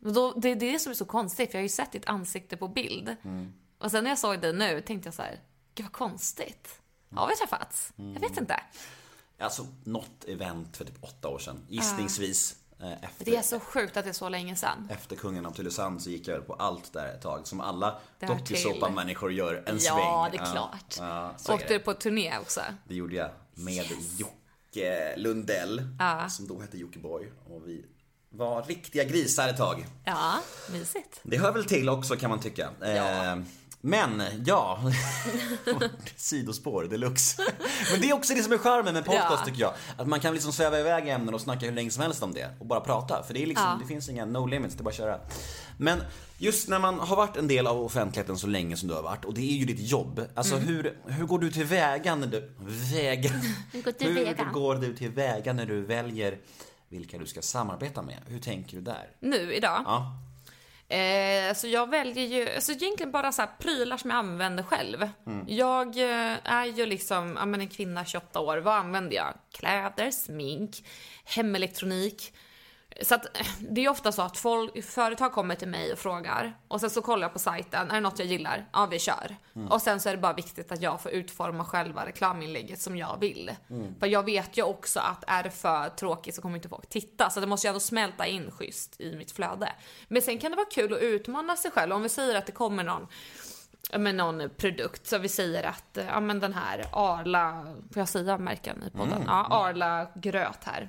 Och Då, det är det som är så konstigt, för jag har ju sett ditt ansikte på bild. Och sen när jag såg dig nu tänkte jag så här, gud vad konstigt. Har vi träffats? Jag vet inte. Alltså något event för typ åtta år sedan, gissningsvis. eh, Efter, Det är så sjukt att det är så länge sedan. efter kungen av Tylösand så gick jag på allt där ett tag. Som alla dokusåpa-människor gör en sväng. Ja, det är klart. Ja, så är Åkte du på turné också? det gjorde jag med Jocke Lundell. Som då hette Jockiboi. Och vi var riktiga grisar ett tag. Ja, mysigt. Det hör väl till också kan man tycka. Eh, Men, ja. Sidospår deluxe. Men det är också det som är charmen med podcast Ja. tycker jag. Att man kan liksom sväva iväg ämnen och snacka hur länge som helst om det. Och bara prata. För det är liksom, Ja. det finns inga no limits, det är bara att köra. Men just när man har varit en del av offentligheten så länge som du har varit. Och det är ju ditt jobb. Alltså Mm. hur, hur går du tillväga när du... Väga. Hur går tillväga? Hur går du tillväga när du väljer vilka du ska samarbeta med? Hur tänker du där? Nu idag? Ja. Eh, så jag väljer ju, alltså egentligen bara så prylar som jag använder själv. Jag eh, är ju liksom, ja men en kvinna 28 år, vad använder jag? Kläder, smink, hemelektronik. Så att det är ofta så att folk, företag kommer till mig och frågar och sen så kollar jag på sajten, är det något jag gillar? Ja, vi kör. Och sen så är det bara viktigt att jag får utforma själva reklaminlägget som jag vill. För jag vet ju också att är det för tråkigt så kommer inte folk titta, så det måste ju ändå smälta in schysst i mitt flöde. Men sen kan det vara kul att utmana sig själv. Om vi säger att det kommer någon men någon produkt. Så vi säger att ja, men den här Arla, får jag säga märken i podden? Ja, Arla gröt här.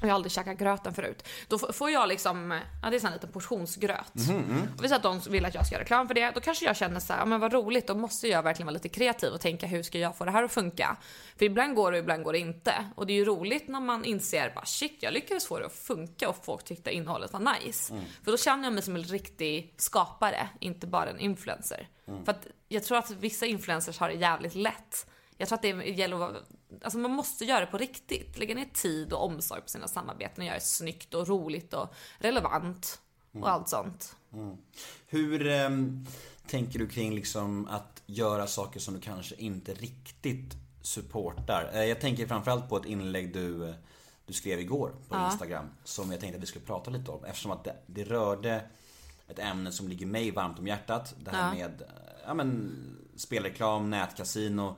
Jag har aldrig käkat gröten förut. Då får jag liksom, ja det är en liten portionsgröt. Och vi säger att de vill att jag ska göra reklam för det, då kanske jag känner så här, ja men vad roligt, då måste jag verkligen vara lite kreativ och tänka hur ska jag få det här att funka? För ibland går det och ibland går det inte. Och det är ju roligt när man inser bara shit, jag lyckades få det att funka och folk tyckte innehållet var nice. För då känner jag mig som en riktig skapare, inte bara en influencer. För att jag tror att vissa influencers har det jävligt lätt. Jag tror att det gäller att alltså man måste göra det på riktigt. Lägga ner tid och omsorg på sina samarbeten och göra det snyggt och roligt och relevant och allt sånt. Hur ehm, tänker du kring liksom att göra saker som du kanske inte riktigt supportar? Eh, jag tänker framförallt på ett inlägg du, eh, du skrev igår på Instagram som jag tänkte att vi skulle prata lite om eftersom att det, det rörde ett ämne som ligger mig varmt om hjärtat. Det här Ja. med eh, ja, men, spelreklam, nätkasino.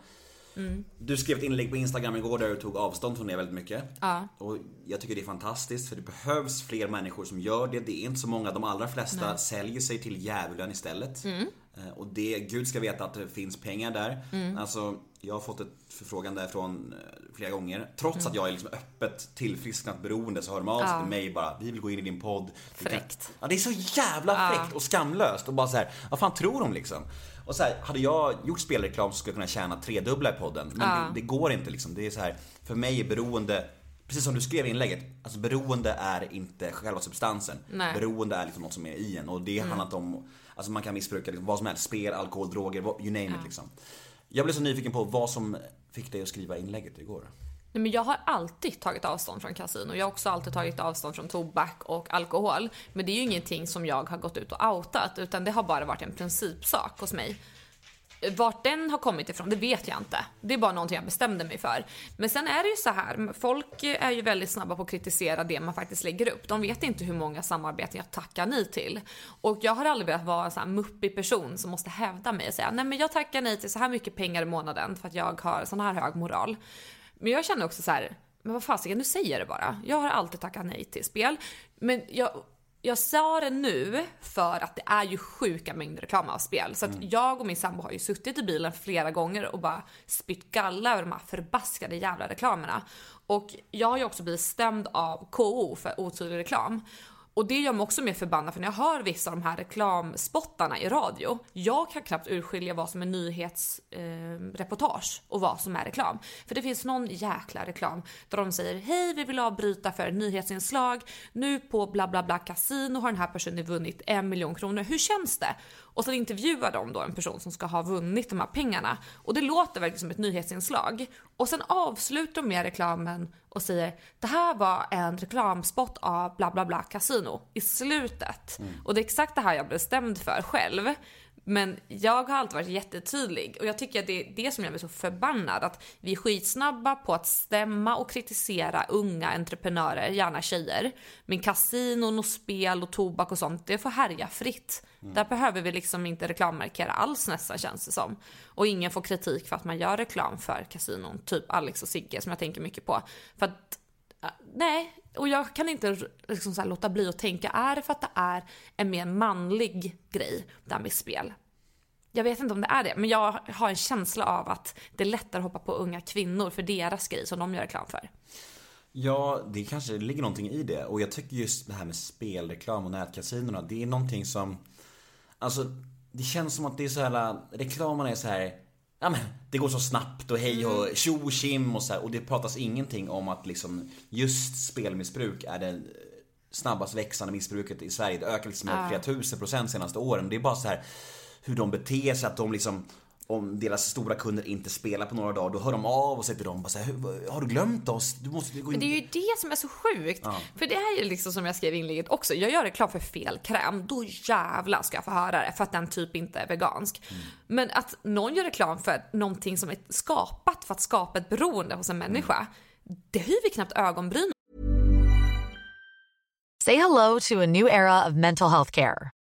Mm. Du skrev ett inlägg på Instagram igår där du tog avstånd från det väldigt mycket. Ja. Och jag tycker det är fantastiskt för det behövs fler människor som gör det. Det är inte så många, de allra flesta säljer sig till djävulen istället. Mm. Eh, Och det, Gud ska veta att det finns pengar där. Mm. Alltså, jag har fått ett förfrågan därifrån eh, flera gånger. Trots att jag är liksom öppet tillfrisknat beroende så hör de av sig Mm. Ja. till mig bara, vi vill gå in i din podd. Fräckt. Ja, det är så jävla fräckt och skamlöst och bara så här, vad fan tror de liksom? Och så här, hade jag gjort spelreklam så skulle jag kunna tjäna tredubbla i podden. Men Ja. det, det går inte liksom. Det är så här, för mig är beroende Precis som du skrev i inlägget, alltså beroende är inte själva substansen. Nej. Beroende är liksom något som är i en och det handlar inte om, alltså man kan missbruka liksom vad som helst, spel, alkohol, droger, you name it liksom. Jag blev så nyfiken på vad som fick dig att skriva inlägget igår. Nej, men jag har alltid tagit avstånd från kasino. Jag har också alltid tagit avstånd från tobak och alkohol. Men det är ju ingenting som jag har gått ut och outat, utan det har bara varit en principsak hos mig. Vart den har kommit ifrån, det vet jag inte. Det är bara någonting jag bestämde mig för. Men sen är det ju så här, folk är ju väldigt snabba på att kritisera det man faktiskt lägger upp. De vet inte hur många samarbeten jag tackar nej till. Och jag har aldrig velat vara en sån här muppig person som måste hävda mig och säga nej men jag tackar nej till så här mycket pengar i månaden för att jag har sån här hög moral. Men jag känner också så här, men vad fasiken, nu säger jag det bara. Jag har alltid tackat nej till spel. Men jag, jag sa det nu för att det är ju sjuka mängder reklam av spel. Så att jag och min sambo har ju suttit i bilen flera gånger och bara spytt galla över de här förbaskade jävla reklamerna. Och jag har ju också blivit stämd av KO för otydlig reklam. Och det gör mig också mer förbannad för när jag hör vissa av de här reklamspottarna i radio, jag kan knappt urskilja vad som är nyhetsreportage eh, och vad som är reklam. För det finns någon jäkla reklam där de säger hej vi vill avbryta för nyhetsinslag, nu på bla bla bla kasino har den här personen vunnit en miljon kronor, hur känns det? Och så intervjuar de då en person som ska ha vunnit de här pengarna och det låter verkligen som ett nyhetsinslag. Och sen avslutar de med reklamen och säger det här var en reklamspot av bla bla bla kasino i slutet. Och det är exakt det här jag blev stämd för själv. Men jag har alltid varit jättetydlig och jag tycker att det är det som gör mig så förbannad. Att vi är skitsnabba på att stämma och kritisera unga entreprenörer, gärna tjejer. Men kasinon och spel och tobak och sånt, det får härja fritt. Där behöver vi liksom inte reklammarkera alls nästan känns det som. Och ingen får kritik för att man gör reklam för kasinon, typ Alex och Sigge som jag tänker mycket på. För att Nej, och jag kan inte liksom så här låta bli att tänka, är det för att det är en mer manlig grej, det här med spel? Jag vet inte om det är det, men jag har en känsla av att det är lättare att hoppa på unga kvinnor för deras grej som de gör reklam för. Ja, det kanske ligger någonting i det. Och jag tycker just det här med spelreklam och nätkasinorna, det är någonting som... Alltså, det känns som att det är så här, reklamen är så här... Ja men, det går så snabbt och hej och tjo och tjim och så här, Och det pratas ingenting om att liksom just spelmissbruk är det snabbast växande missbruket i Sverige. Det ökar liksom med flera tusen procent senaste åren. Det är bara så här hur de beter sig, att de liksom om deras stora kunder inte spelar på några dagar, då hör de av och säger till dem bara så här, "Hur- Har du glömt oss? Du måste gå in. Men det är ju det som är så sjukt. För det här är ju liksom som jag skrev i inlägget också. Jag gör reklam för fel kräm, då jävlar ska jag få höra det för att den typ inte är vegansk. Men att någon gör reklam för någonting som är skapat för att skapa ett beroende hos en människa. Det höjer vi knappt ögonbryn Say hello to a new era of mental health care.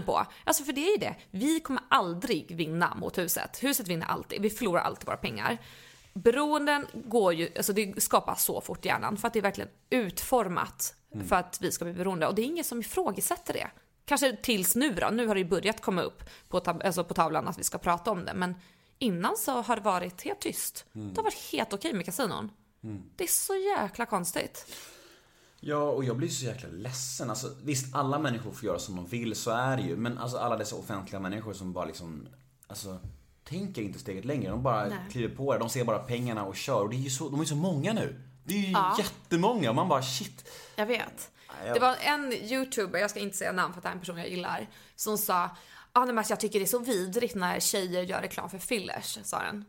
På. Alltså för det är ju det. Vi kommer aldrig vinna mot huset. Huset vinner alltid. Vi förlorar alltid våra pengar. Beroenden går ju, alltså det skapas så fort i hjärnan för att det är verkligen utformat för att vi ska bli beroende och det är ingen som ifrågasätter det. Kanske tills nu då, nu har det ju börjat komma upp på, tab- alltså på tavlan att vi ska prata om det men innan så har det varit helt tyst. Det har varit helt okej med kasinon. Det är så jäkla konstigt. Ja, och jag blir så jäkla ledsen. Alltså, visst, alla människor får göra som de vill, så är det ju. Men alltså alla dessa offentliga människor som bara liksom, alltså, tänker inte steget längre. De bara Nej. kliver på det. De ser bara pengarna och kör. Och det är ju så, de är så många nu. Det är ju Ja. jättemånga. Man bara shit. Jag vet. Det var en youtuber, jag ska inte säga namn för att det är en person jag gillar, som sa ah, nej, men alltså, jag tycker det är så vidrigt när tjejer gör reklam för fillers, sa den.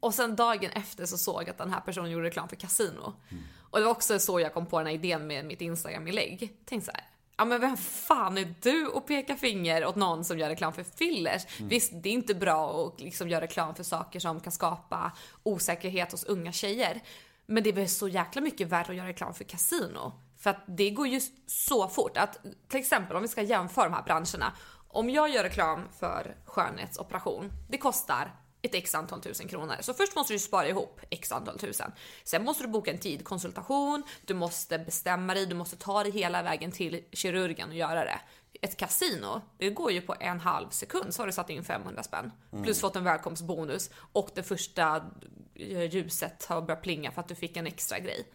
Och sen dagen efter så såg jag att den här personen gjorde reklam för kasino. Och det var också så jag kom på den här idén med mitt Instagram-inlägg. Tänk så här. Ja men vem fan är du och peka finger åt någon som gör reklam för fillers? Visst, det är inte bra att liksom göra reklam för saker som kan skapa osäkerhet hos unga tjejer. Men det är väl så jäkla mycket värre att göra reklam för kasino. För att det går ju så fort att till exempel om vi ska jämföra de här branscherna. Om jag gör reklam för skönhetsoperation, det kostar ett x antal tusen kronor. Så först måste du spara ihop x antal tusen. Sen måste du boka en tid, konsultation, du måste bestämma dig, du måste ta dig hela vägen till kirurgen och göra det. Ett kasino, det går ju på en halv sekund så har du satt in 500 spänn. Plus fått en välkomstbonus och det första ljuset har börjat plinga för att du fick en extra grej.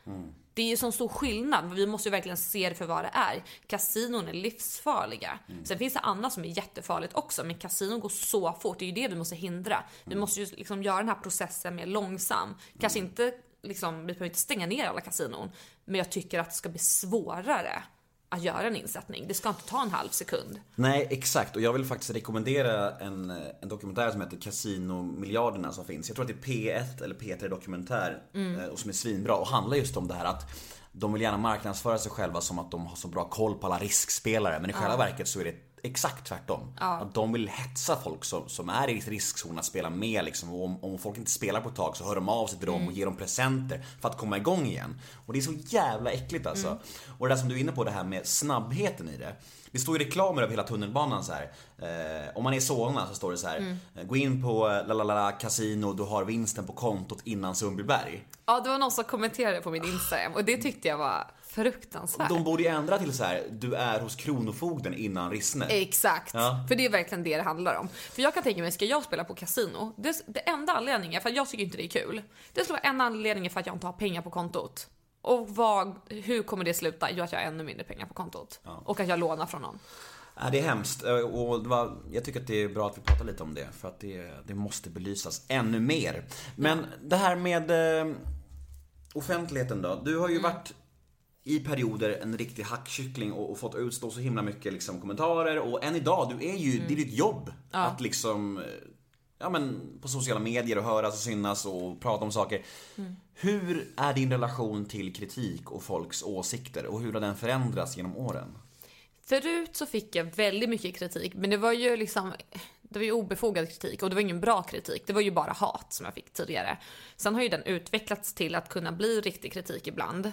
Det är ju sån stor skillnad. Vi måste ju verkligen se det för vad det är. Kasinon är livsfarliga. Sen finns det annat som är jättefarligt också, men kasinon går så fort. Det är ju det vi måste hindra. Vi måste ju liksom göra den här processen mer långsam. Kanske inte liksom, vi behöver inte stänga ner alla kasinon, men jag tycker att det ska bli svårare att göra en insättning. Det ska inte ta en halv sekund. Nej, exakt. Och jag vill faktiskt rekommendera en, en dokumentär som heter Casinomiljarderna som finns. Jag tror att det är P1 eller P3 Dokumentär eh, och som är svinbra och handlar just om det här att de vill gärna marknadsföra sig själva som att de har så bra koll på alla riskspelare men i själva verket så är det exakt tvärtom. Att de vill hetsa folk som, som är i riskzon att spela med liksom. Och om, om folk inte spelar på ett tag så hör de av sig till dem och ger dem presenter för att komma igång igen. Och det är så jävla äckligt alltså. Och det där som du är inne på, det här med snabbheten i det. Det står ju reklamer över hela tunnelbanan så här. Eh, om man är i Solna så står det så här. eh, Gå in på eh, lalalala casino, du har vinsten på kontot innan Sundbyberg. Ja, det var någon som kommenterade på min Instagram och det tyckte jag var fruktansvärt. De borde ju ändra till så här. du är hos Kronofogden innan Rissne. Exakt, Ja. för det är verkligen det det handlar om. För jag kan tänka mig, ska jag spela på kasino? Det, det enda anledningen, för jag tycker inte det är kul. Det skulle vara en anledning för att jag inte har pengar på kontot. Och vad, hur kommer det sluta? Jo, att jag har ännu mindre pengar på kontot. Och att jag lånar från någon. Ja, det är hemskt Eh, och var, jag tycker att det är bra att vi pratar lite om det för att det, det måste belysas ännu mer. Men det här med eh, offentligheten då. Du har ju varit i perioder en riktig hackkyckling och, och fått utstå så himla mycket liksom, kommentarer och än idag, du är ju, det är ditt jobb att liksom Ja men på sociala medier och höras och synas och prata om saker. Hur är din relation till kritik och folks åsikter och hur har den förändrats genom åren? Förut så fick jag väldigt mycket kritik, men det var ju liksom det var ju obefogad kritik och det var ingen bra kritik. Det var ju bara hat som jag fick tidigare. Sen har ju den utvecklats till att kunna bli riktig kritik ibland.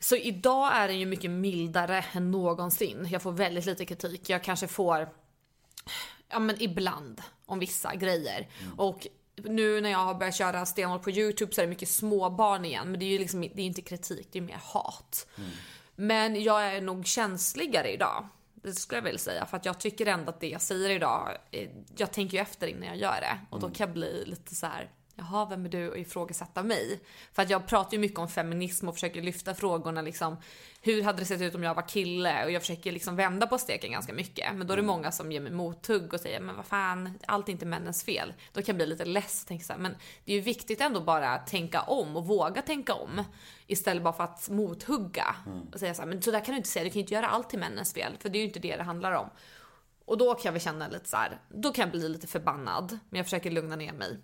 Så idag är den ju mycket mildare än någonsin. Jag får väldigt lite kritik. Jag kanske får, ja men ibland, om vissa grejer. Och nu när jag har börjat köra stenhårt på YouTube så är det mycket småbarn igen. Men det är ju liksom, det är inte kritik, det är mer hat. Men jag är nog känsligare idag. Det skulle jag väl säga. För att jag tycker ändå att det jag säger idag, eh, jag tänker ju efter innan jag gör det. Och då kan jag bli lite så här. Jaha, vem är du och ifrågasätta mig? För att jag pratar ju mycket om feminism och försöker lyfta frågorna liksom. Hur hade det sett ut om jag var kille? Och jag försöker liksom vända på steken ganska mycket. Men då är det många som ger mig mothugg och säger, men vad fan, allt är inte männens fel. Då kan jag bli lite less tänka så här, men det är ju viktigt ändå bara att tänka om och våga tänka om. Istället bara för att mothugga. Och säga så här, men så där kan du inte säga, du kan ju inte göra allt till männens fel. För det är ju inte det det handlar om. Och då kan jag väl känna lite så här, då kan jag bli lite förbannad. Men jag försöker lugna ner mig.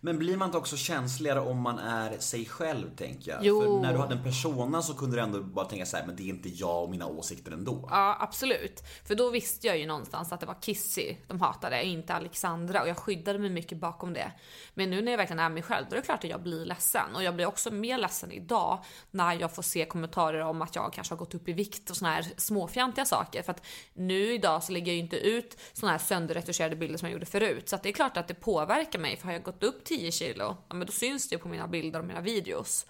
Men blir man inte också känsligare om man är sig själv, tänker jag? Jo. För när du hade en persona så kunde du ändå bara tänka så här, men det är inte jag och mina åsikter ändå. Ja, absolut. För då visste jag ju någonstans att det var Kissy de hatade, inte Alexandra. Och jag skyddade mig mycket bakom det. Men nu när jag verkligen är mig själv, då är det klart att jag blir ledsen. Och jag blir också mer ledsen idag när jag får se kommentarer om att jag kanske har gått upp i vikt och såna här småfjantiga saker. För att nu idag så lägger jag ju inte ut såna här sönderretuscherade bilder som jag gjorde förut. Så att det är klart att det påverkar mig. För har jag gått upp 10 kilo, ja men då syns det ju på mina bilder och mina videos.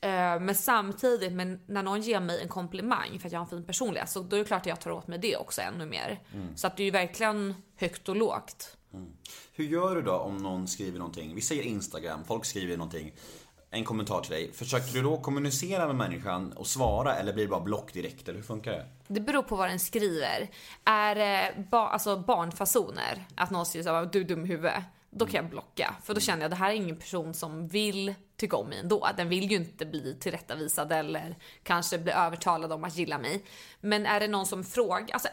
Eh, Men samtidigt, men när någon ger mig en komplimang för att jag har en fin personlighet så då är det klart att jag tar åt mig det också ännu mer. Så att det är ju verkligen högt och lågt. Hur gör du då om någon skriver någonting? Vi säger Instagram, folk skriver någonting. En kommentar till dig. Försöker du då kommunicera med människan och svara eller blir det bara block direkt? Eller hur funkar det? Det beror på vad den skriver. Är det ba- alltså barnfasoner, att någon skriver såhär du är dum i huvudet. Då kan jag blocka. För då känner jag det här är ingen person som vill tycka om mig ändå. Den vill ju inte bli tillrättavisad eller kanske bli övertalad om att gilla mig. Men är det någon som frågar, alltså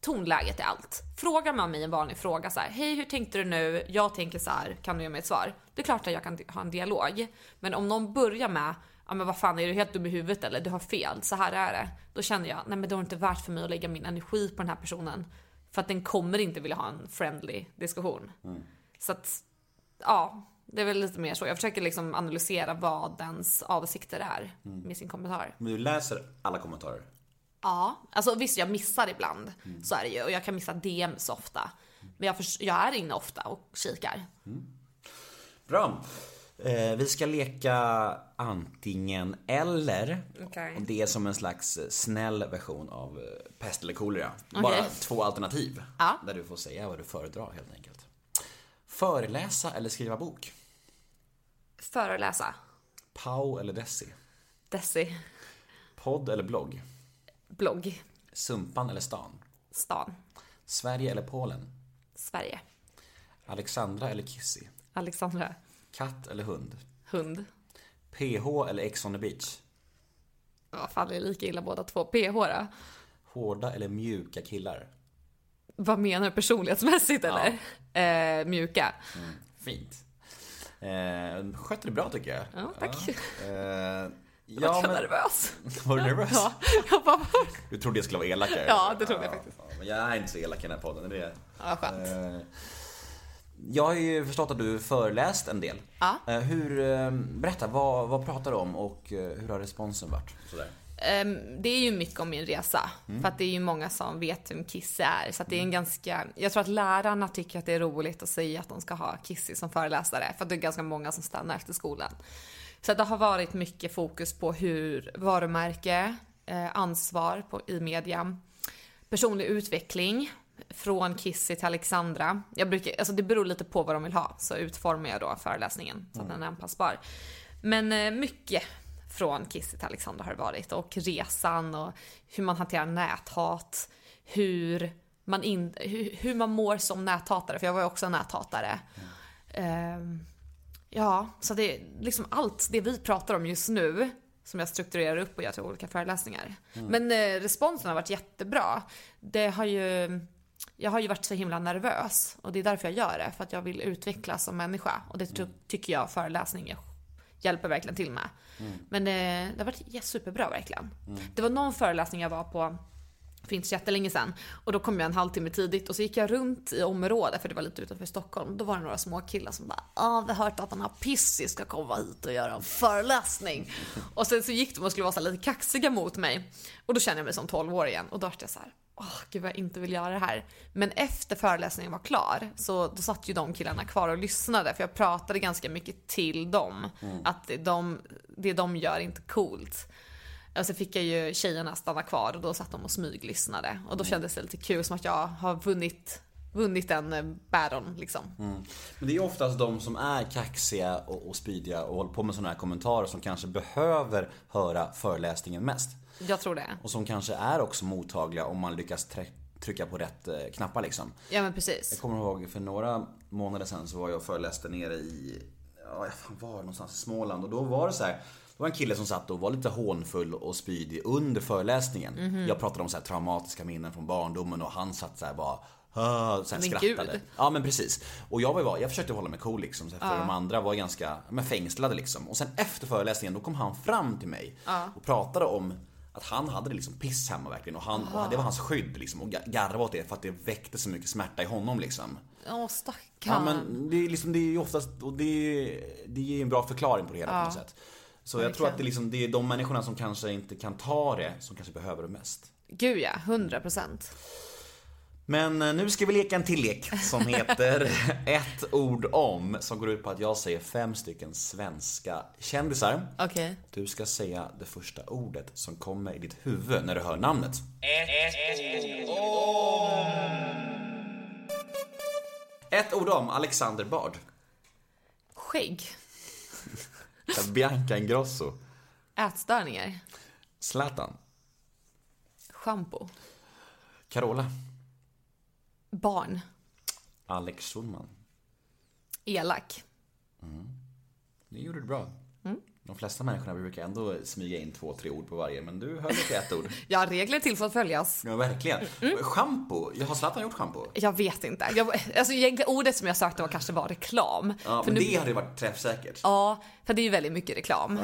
tonläget är allt. Frågar man mig en vanlig fråga så här, hej hur tänkte du nu? Jag tänker så här, kan du ge mig ett svar? Det är klart att jag kan ha en dialog. Men om någon börjar med, ja men vad fan är du helt dum i huvudet eller? Du har fel, så här är det. Då känner jag, nej men det är inte värt för mig att lägga min energi på den här personen. För att den kommer inte vilja ha en friendly diskussion. Så att, ja. Det är väl lite mer så. Jag försöker liksom analysera vad dens avsikter är med sin kommentar. Men du läser alla kommentarer? Ja, alltså visst jag missar ibland. Så är det ju. Och jag kan missa DMs ofta. Men jag, förs- jag är inne ofta och kikar. Bra. Eh, vi ska leka antingen eller. Okej. Och Det är som en slags snäll version av eh, pest eller kolera. Okej. Bara två alternativ. Ja. Där du får säga vad du föredrar helt enkelt. Föreläsa eller skriva bok? Föreläsa. Pau eller Desi? Desi. Podd eller blogg? Blogg. Sumpan eller stan? Stan. Sverige eller Polen? Sverige. Alexandra eller Kissy? Alexandra. Katt eller hund? Hund. PH eller Ex on the beach? Ja, fan det är lika illa båda två. PH då? Hårda eller mjuka killar? Vad menar du personlighetsmässigt eller? Eh, mjuka. Fint. Eh, skötte det bra tycker jag. Ja, tack. Eh, Jag ja, var men... nervös. Var du nervös? Ja, jag bara, Du trodde jag skulle vara elakare? Ja, det trodde jag faktiskt. Ja, men jag är inte så elak i den här podden, det är ja skönt. Eh, Jag har ju förstått att du föreläst en del. Ja. Eh, Hur, eh, berätta, vad, vad pratar du om och eh, hur har responsen varit? Sådär. Ehm, det är ju mycket om min resa. För att det är ju många som vet vem Kisse är. Så det är en ganska, jag tror att lärarna tycker att det är roligt att säga att de ska ha Kissy som föreläsare. För att det är ganska många som stannar efter skolan. Så det har varit mycket fokus på hur varumärke, eh, ansvar på, i media, personlig utveckling från Kissy till Alexandra. Jag brukar, alltså det beror lite på vad de vill ha, så utformar jag då föreläsningen så att den är anpassbar. Men eh, mycket från Kissy till Alexandra har det varit och resan och hur man hanterar näthat, hur man, in, hur, hur man mår som näthatare, för jag var ju också en näthatare. Ehm, ja, så det är liksom allt det vi pratar om just nu som jag strukturerar upp och gör till olika föreläsningar. Men eh, responsen har varit jättebra. Det har ju, jag har ju varit så himla nervös och det är därför jag gör det, för att jag vill utvecklas som människa och det ty- tycker jag föreläsningar hjälper verkligen till med. Men eh, det har varit ja, superbra verkligen. Det var någon föreläsning jag var på för inte så jättelänge sedan. Och då kom jag en halvtimme tidigt och så gick jag runt i området, för det var lite utanför Stockholm. Då var det några små killar som bara ah, vi har hört att den här Pissy ska komma hit och göra en föreläsning. och sen så gick de och skulle vara så lite kaxiga mot mig. Och då kände jag mig som 12 år igen och då var jag så här åh gud vad jag inte vill göra det här. Men efter föreläsningen var klar så då satt ju de killarna kvar och lyssnade för jag pratade ganska mycket till dem. Att de, det de gör är inte coolt. Och så fick jag ju tjejerna stanna kvar och då satt de och smyglyssnade. Och då kändes det lite kul som att jag har vunnit, vunnit en eh, battle liksom. Men det är oftast de som är kaxiga och, och spydiga och håller på med sådana här kommentarer som kanske behöver höra föreläsningen mest. Jag tror det. Och som kanske är också mottagliga om man lyckas trycka på rätt eh, knappar liksom. Ja men precis. Jag kommer ihåg för några månader sedan så var jag och föreläste nere i, ja fan var någonstans i Småland och då var det så här. Det var en kille som satt och var lite hånfull och spydig under föreläsningen. Mhm. Jag pratade om så här traumatiska minnen från barndomen och han satt så här bara "Ah", här Men skrattade. gud. Ja men precis. Och jag var jag försökte hålla mig cool liksom. så För de andra var ganska, men fängslade liksom. Och sen efter föreläsningen då kom han fram till mig och pratade om att han hade det liksom piss hemma verkligen och han, och det var hans skydd liksom och ga- garvade åt det för att det väckte så mycket smärta i honom liksom. Åh stackarn. Ja men det är liksom, det är ju oftast, och det är, det ger en bra förklaring på det hela på något sätt. Så jag tror att det är, liksom, det är de människorna som kanske inte kan ta det som kanske behöver det mest. Gud ja, 100 procent. Men eh, nu ska vi leka en till lek som heter ett ord om, som går ut på att jag säger fem stycken svenska kändisar. Okej. Du ska säga det första ordet som kommer i ditt huvud när du hör namnet. Ett ord om Alexander Bard. Skägg. Bianca Ingrosso. Ätstörningar. Zlatan. Shampoo. Carola. Barn. Alex Schulman. Elak. Det gjorde du bra. De flesta människorna brukar ändå smyga in två, tre ord på varje, men du höll dig till ett ord. Ja, regler till för att följas. Ja, verkligen. Shampoo. Jag har Zlatan gjort shampoo? Jag vet inte. Jag, alltså egentligen ordet som jag sökte var kanske var reklam. Ja, för men nu- det hade varit träffsäkert. Ja, för det är ju väldigt mycket reklam.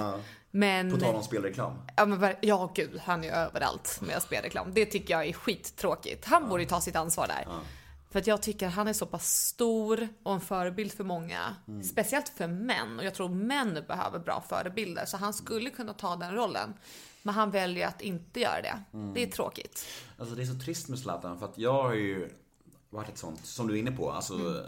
Men... På tal om spelreklam. Ja, men, ja, gud, han är ju överallt med spelreklam. Det tycker jag är skittråkigt. Han borde ju ta sitt ansvar där. För att jag tycker han är så pass stor och en förebild för många. Mm. Speciellt för män. Och jag tror män behöver bra förebilder. Så han skulle kunna ta den rollen. Men han väljer att inte göra det. Mm. Det är tråkigt. Alltså det är så trist med Zlatan för att jag har ju varit ett sånt, som du är inne på, alltså Mm.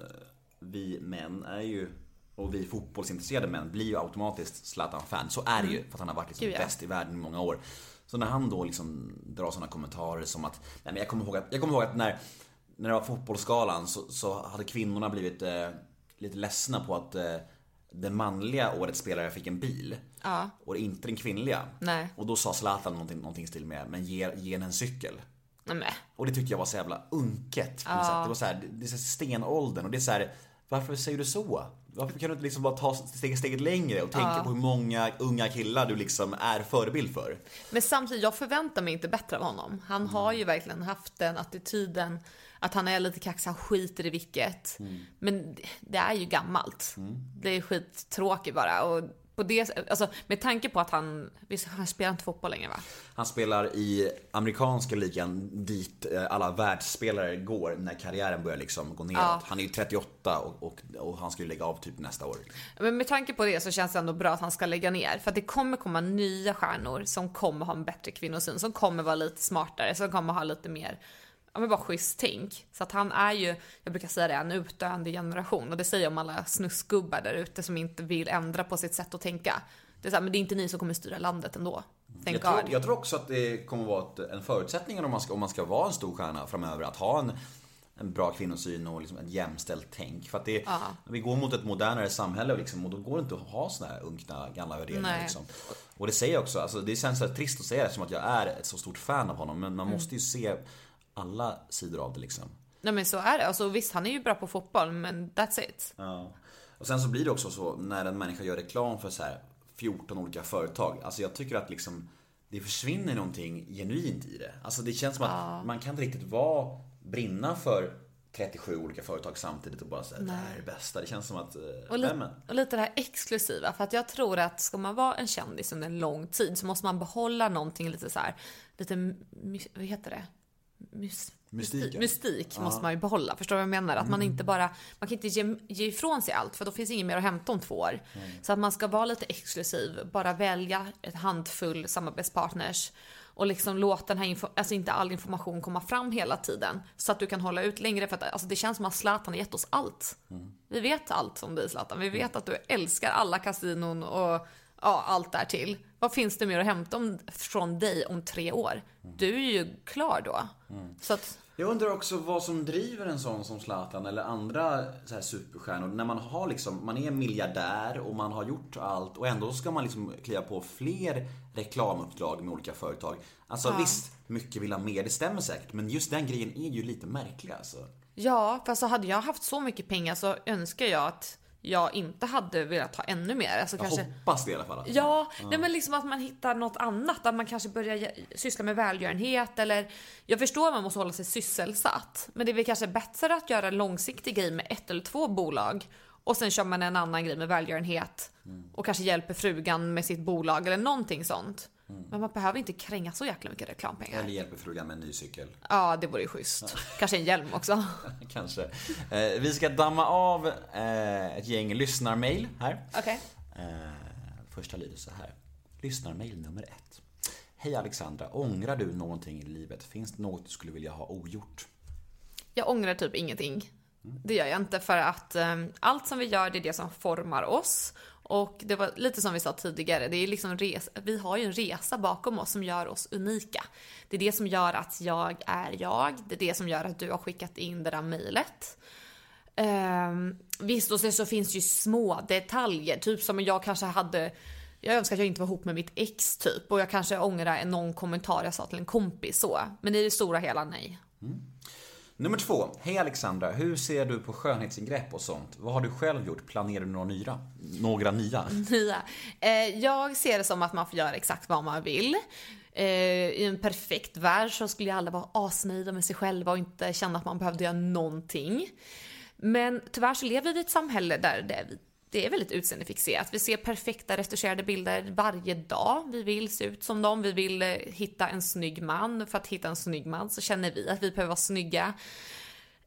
vi män är ju och vi fotbollsintresserade män blir ju automatiskt Zlatan-fan. Så är det ju, för att han har varit liksom Mm. Gud, ja. bäst i världen i många år. Så när han då liksom drar sådana kommentarer som att, nej men jag kommer ihåg att, jag kommer ihåg att när, när det var fotbollsskalan så, så hade kvinnorna blivit eh, lite ledsna på att eh, den manliga årets spelare fick en bil. Ja. Och inte den kvinnliga. Nej. Och då sa Zlatan någonting, någonting stil med, men ge, ge henne en cykel. Nej. Och det tyckte jag var så jävla unket på något sätt. Det var så här, det- är så stenåldern och det är så här, varför säger du så? Varför kan du inte liksom bara ta steget, steget längre och tänka på hur många unga killar du liksom är förebild för? Men samtidigt, jag förväntar mig inte bättre av honom. Han har ju verkligen haft den attityden att han är lite kaxig, han skiter i vilket. Men det- är ju gammalt. Det är skittråkigt bara. Och på det, alltså, med tanke på att han, visst, han spelar inte fotboll längre va? Han spelar i amerikanska ligan dit eh, alla världsspelare går när karriären börjar liksom gå neråt. Han är ju 38 och, och, och han ska ju lägga av typ nästa år. Men med tanke på det så känns det ändå bra att han ska lägga ner. För att det kommer komma nya stjärnor som kommer ha en bättre kvinnosyn, som kommer vara lite smartare, som kommer ha lite mer Ja men bara schysst tänk. Så att han är ju, jag brukar säga det, en utdöende generation. Och det säger jag om alla snuskgubbar där ute som inte vill ändra på sitt sätt att tänka. Det är så här, men det är inte ni som kommer styra landet ändå. Jag tror, jag tror också att det kommer vara en förutsättning om man, ska, om man ska vara en stor stjärna framöver. Att ha en, en bra kvinnosyn och liksom ett jämställt tänk. För att det, vi går mot ett modernare samhälle och, liksom, och då går det inte att ha såna här unkna gamla värderingar. Liksom. Och det säger jag också, alltså, det känns så trist att säga det som att jag är ett så stort fan av honom. Men Mm. man måste ju se alla sidor av det liksom. Nej men så är det. Alltså visst, han är ju bra på fotboll, men that's it. Ja. Och sen så blir det också så när en människa gör reklam för så här 14 olika företag. Alltså jag tycker att liksom det försvinner någonting genuint i det. Alltså det känns som att man kan inte riktigt vara, brinna för 37 olika företag samtidigt och bara säga det här är det bästa. Det känns som att, eh, Och, li- men. och lite det här exklusiva. För att jag tror att ska man vara en kändis under en lång tid så måste man behålla någonting lite så här, lite, vad heter det? Mys, Mystiken. mystik måste man ju behålla. Förstår du vad jag menar? Att man inte bara, man kan inte ge, ge ifrån sig allt för då finns inget mer att hämta om två år. Så att man ska vara lite exklusiv, bara välja ett handfull samarbetspartners och liksom låta den här alltså inte all information komma fram hela tiden så att du kan hålla ut längre för att alltså det känns som att Zlatan har gett oss allt. Vi vet allt om dig Zlatan. Vi vet att du älskar alla kasinon och ja, allt där till. Vad finns det mer att hämta om, från dig om tre år? Du är ju klar då. Så att, Jag undrar också vad som driver en sån som Zlatan eller andra så här superstjärnor. När man har liksom, man är miljardär och man har gjort allt och ändå ska man liksom kliva på fler reklamuppdrag med olika företag. Alltså visst, mycket vill ha mer, det stämmer säkert. Men just den grejen är ju lite märklig alltså. ja, fast så hade jag haft så mycket pengar så önskar jag att jag inte hade velat ha ännu mer. Alltså Jag kanske... hoppas det i alla fall. Alltså. Ja, nej men liksom att man hittar något annat. Att man kanske börjar syssla med välgörenhet eller... Jag förstår att man måste hålla sig sysselsatt. Men det är väl kanske bättre att göra en långsiktig grej med ett eller två bolag. Och sen kör man en annan grej med välgörenhet. Och kanske hjälper frugan med sitt bolag eller någonting sånt. Men man behöver inte kränga så jäkla mycket reklampengar. Eller hjälper frugan med en ny cykel. Ja, det vore ju schysst. Kanske en hjälm också. Kanske. Eh, vi ska damma av eh, ett gäng lyssnarmail här. Okej. Eh, första lyder så här. Lyssnarmail nummer ett. Hej Alexandra, ångrar du någonting i livet? Finns det något du skulle vilja ha ogjort? Jag ångrar typ ingenting. Det gör jag inte för att eh, allt som vi gör det är det som formar oss. Och det var lite som vi sa tidigare, det är liksom res- vi har ju en resa bakom oss som gör oss unika. Det är det som gör att jag är jag, det är det som gör att du har skickat in det där mejlet. Um, visst, och sen så finns det ju små detaljer, typ som jag kanske hade jag önskar att jag inte var ihop med mitt ex typ och jag kanske ångrar någon kommentar jag sa till en kompis så. Men i det stora hela nej. Mm. Nummer två. Hej Alexandra, hur ser du på skönhetsingrepp och sånt? Vad har du själv gjort? Planerar du några nya? Några nya? nya. Eh, jag ser det som att man får göra exakt vad man vill. Eh, I en perfekt värld så skulle ju alla vara asnöjda med sig själva och inte känna att man behövde göra någonting. Men tyvärr så lever vi i ett samhälle där det, det är väldigt utseendefixerat. Vi ser perfekta retuscherade bilder varje dag. Vi vill se ut som dem. Vi vill eh, hitta en snygg man. För att hitta en snygg man så känner vi att vi behöver vara snygga.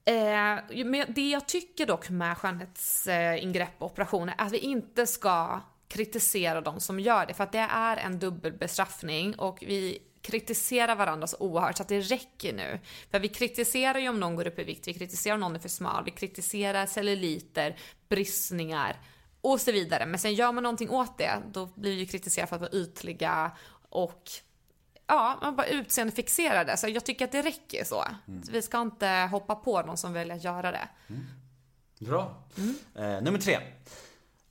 Eh, men det jag tycker dock med skönhetsingrepp och operationer är att vi inte ska kritisera de som gör det för att det är en dubbelbestraffning och vi kritiserar varandra så oerhört så att det räcker nu. För vi kritiserar ju om någon går upp i vikt, vi kritiserar om någon är för smal, vi kritiserar celluliter, bristningar och så vidare. Men sen gör man någonting åt det, då blir vi ju kritiserade för att vara ytliga och ja, man bara utseendefixerade. Så jag tycker att det räcker så. Vi ska inte hoppa på någon som väljer att göra det. Bra. Eh, nummer tre.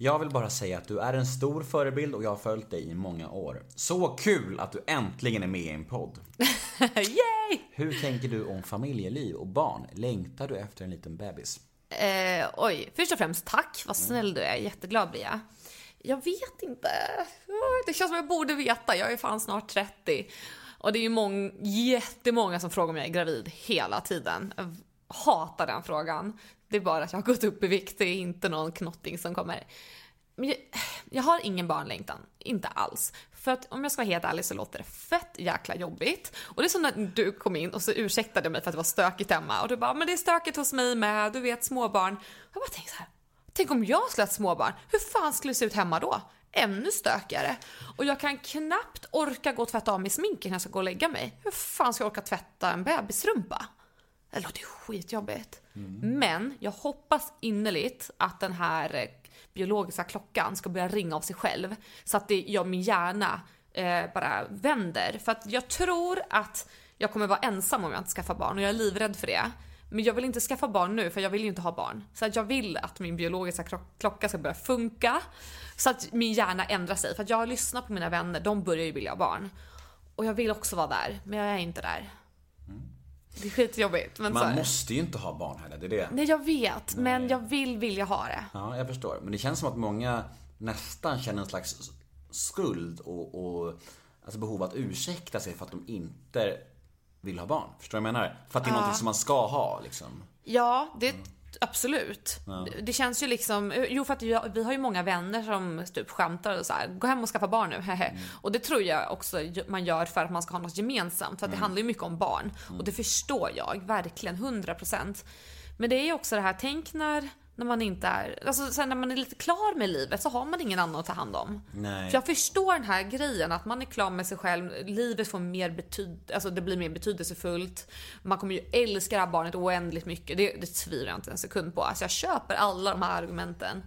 Jag vill bara säga att du är en stor förebild och jag har följt dig i många år. Så kul att du äntligen är med i en podd. Yay! Hur tänker du om familjeliv och barn? Längtar du efter en liten bebis? Eh, oj, först och främst tack, vad snäll du är. Jätteglad blir jag. Jag vet inte. Det känns som jag borde veta. Jag är fan snart 30. Och det är ju mång, jättemånga som frågar om jag är gravid hela tiden. Hatar den frågan. Det är bara att jag har gått upp i vikt, det är inte någon knotting som kommer. Men jag, jag har ingen barnlängtan, inte alls. För att om jag ska vara helt ärlig så låter det fett jäkla jobbigt. Och det är som när du kom in och så ursäktade mig för att det var stökigt hemma. Och du bara, men det är stökigt hos mig med, du vet småbarn. Jag bara tänkte så här, tänk om jag skulle ha ett småbarn, hur fan skulle det se ut hemma då? Ännu stökigare. Och jag kan knappt orka gå och tvätta av mig sminket när jag ska gå och lägga mig. Hur fan ska jag orka tvätta en bebisrumpa? Det låter skitjobbigt. Men jag hoppas innerligt att den här eh, biologiska klockan ska börja ringa av sig själv. Så att det, jag, min hjärna eh, bara vänder. För att jag tror att jag kommer vara ensam om jag inte skaffar barn och jag är livrädd för det. Men jag vill inte skaffa barn nu för jag vill ju inte ha barn. Så att jag vill att min biologiska klocka ska börja funka. Så att min hjärna ändrar sig. För att jag har lyssnat på mina vänner, de börjar ju vilja ha barn. Och jag vill också vara där, men jag är inte där. Det är skitjobbigt. Men så Man det. måste ju inte ha barn heller, det är det. Nej jag vet, men jag vill vilja ha det. Ja, jag förstår. Men det känns som att många nästan känner en slags skuld och, och alltså behov att ursäkta sig för att de inte vill ha barn. Förstår du vad jag menar? För att det är någonting som man ska ha liksom. Ja, det absolut. Det känns ju liksom, jo för att jag, vi har ju många vänner som typ skämtar och så här, gå hem och skaffa barn nu, hehe. Och det tror jag också man gör för att man ska ha något gemensamt, för att det handlar ju mycket om barn. Och det förstår jag, verkligen, 100%. Men det är ju också det här, tänk när, när man inte är, alltså sen när man är lite klar med livet så har man ingen annan att ta hand om. Nej. För jag förstår den här grejen att man är klar med sig själv, livet får mer betyd, alltså det blir mer betydelsefullt. Man kommer ju älska det här barnet oändligt mycket, det, det tvivlar jag inte en sekund på. Alltså jag köper alla de här argumenten.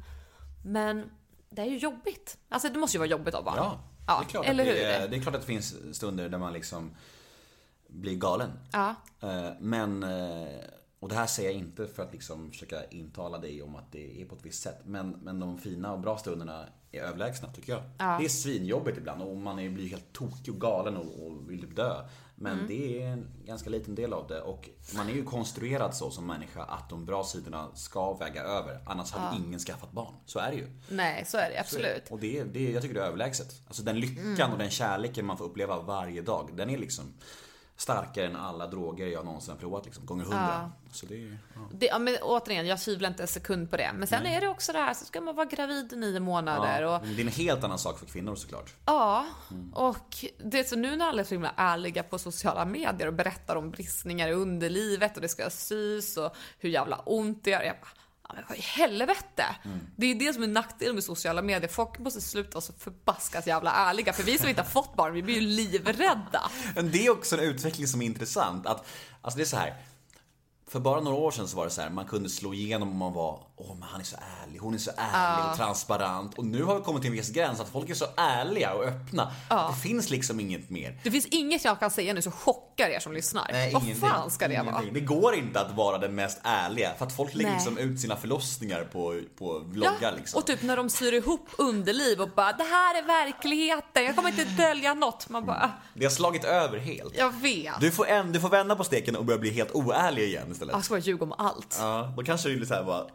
Men det är ju jobbigt. Alltså det måste ju vara jobbigt att ha barn. Ja, det är klart eller hur? det, är, det är klart att det finns stunder där man liksom blir galen. Ja. Eh, Men, eh, och det här säger jag inte för att liksom försöka intala dig om att det är på ett visst sätt. Men, men de fina och bra stunderna är överlägsna tycker jag. Det är svinjobbigt ibland och man är- blir helt tokig och galen och, och vill typ dö. Men Mm. det är en ganska liten del av det och man är ju konstruerad så som människa att de bra sidorna ska väga över. Annars hade ingen skaffat barn. Så är det ju. Nej, så är det absolut. Och det, det, jag tycker det är överlägset. Alltså den lyckan Mm. och den kärleken man får uppleva varje dag, den är liksom starkare än alla droger jag någonsin har provat liksom, gånger hundra. Så det är, ja. Det, ja, men återigen, jag tvivlar inte en sekund på det. Men sen är det också det här, så ska man vara gravid i nio månader och Men Det är en helt annan sak för kvinnor såklart. Ja, och det är så nu när alla är så himla ärliga på sociala medier och berättar om bristningar i underlivet och det ska sys och hur jävla ont det gör. Jag bara, ja, men vad i helvete? Det är det som är nackdelen med sociala medier. Folk måste sluta vara så förbaskat jävla ärliga. För vi som inte har fått barn, vi blir ju livrädda. Men det är också en utveckling som är intressant. Att, alltså det är så här. För bara några år sedan så var det så här, man kunde slå igenom om man var, åh men han är så ärlig, hon är så ärlig och transparent. Och nu har vi kommit till en viss gräns att folk är så ärliga och öppna. Det finns liksom inget mer. Det finns inget jag kan säga nu som chockar er som lyssnar. Vad fan ska det vara? ingenting. Det går inte att vara den mest ärliga för att folk lägger Nej. liksom ut sina förlossningar på, på vloggar liksom. Och typ när de syr ihop underliv och bara det här är verkligheten, jag kommer inte dölja något. Man bara, "Ah, Det har slagit över helt. jag vet. Du får, en, du får vända på steken och börja bli helt oärlig igen istället. Jag ska bara ljuga om allt. Ja, då kanske det är så här bara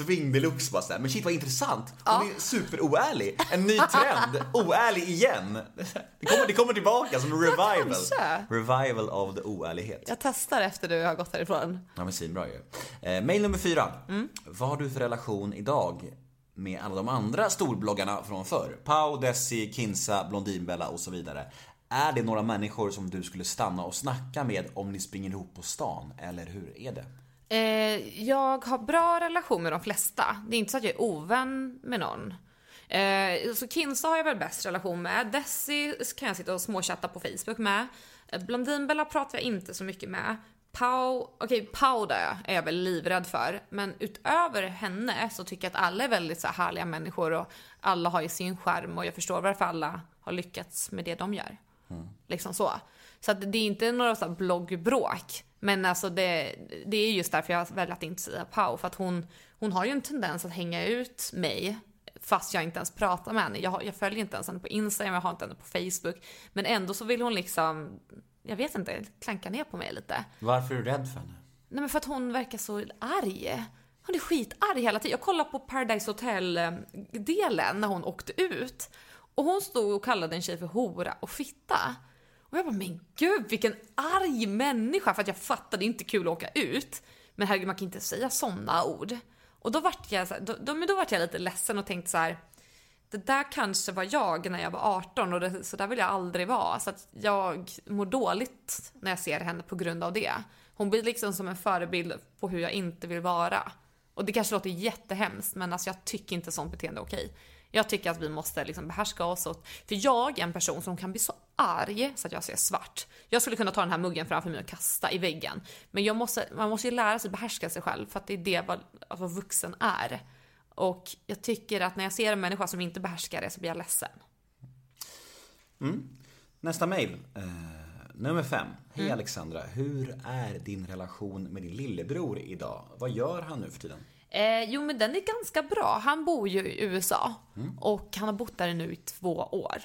uppsving deluxe bara så här. Men shit vad intressant. Hon är superoärlig. En ny trend. Oärlig igen. Det kommer, det kommer tillbaka som revival. kanske. Revival of the oärlighet. Jag testar efter du har gått härifrån. Ja men svinbra ju. Eh, mail nummer fyra. Vad har du för relation idag med alla de andra storbloggarna från förr? Pau, Desi, Kinsa, Blondinbella och så vidare. Är det några människor som du skulle stanna och snacka med om ni springer ihop på stan, eller hur är det? Eh, jag har bra relation med de flesta. Det är inte så att jag är ovän med någon. Eh, så Kinsa har jag väl bäst relation med. Desi kan jag sitta och småchatta på Facebook med. Eh, Blondinbella pratar jag inte så mycket med. Pau, okej okay, Pau där är jag väl livrädd för. Men utöver henne så tycker jag att alla är väldigt så här härliga människor och alla har ju sin skärm och jag förstår varför alla har lyckats med det de gör. Liksom så. Så att det är inte några så här bloggbråk. Men alltså det, det är just därför jag väljer att inte säga Pau. För att hon, hon har ju en tendens att hänga ut mig fast jag inte ens pratar med henne. Jag, jag följer inte ens henne på Instagram, jag har inte henne på Facebook. Men ändå så vill hon liksom, jag vet inte, klanka ner på mig lite. Varför är du rädd för henne? Nej men för att hon verkar så arg. Hon är skitarg hela tiden. Jag kollade på Paradise Hotel-delen när hon åkte ut. Och hon stod och kallade en tjej för hora och fitta. Och jag bara, men gud vilken arg människa! För att jag fattade, det är inte kul att åka ut. Men herregud, man kan inte säga sådana ord. Och då vart jag, så här, då, då, men då vart jag lite ledsen och tänkte så här. Det där kanske var jag när jag var 18 och det, så där vill jag aldrig vara. Så att jag mår dåligt när jag ser henne på grund av det. Hon blir liksom som en förebild på hur jag inte vill vara. Och det kanske låter jättehemskt men alltså jag tycker inte sånt beteende är okej. Jag tycker att vi måste liksom behärska oss. Och, för jag är en person som kan bli så arg så att jag ser svart. Jag skulle kunna ta den här muggen framför mig och kasta i väggen. Men jag måste, man måste ju lära sig behärska sig själv för att det är det vad, vad vuxen är. Och jag tycker att när jag ser en människa som inte behärskar det så blir jag ledsen. Mm. Nästa mail. Eh, nummer fem. Hej Alexandra. Hur är din relation med din lillebror idag? Vad gör han nu för tiden? Eh, jo men den är ganska bra. Han bor ju i USA och han har bott där nu i två år.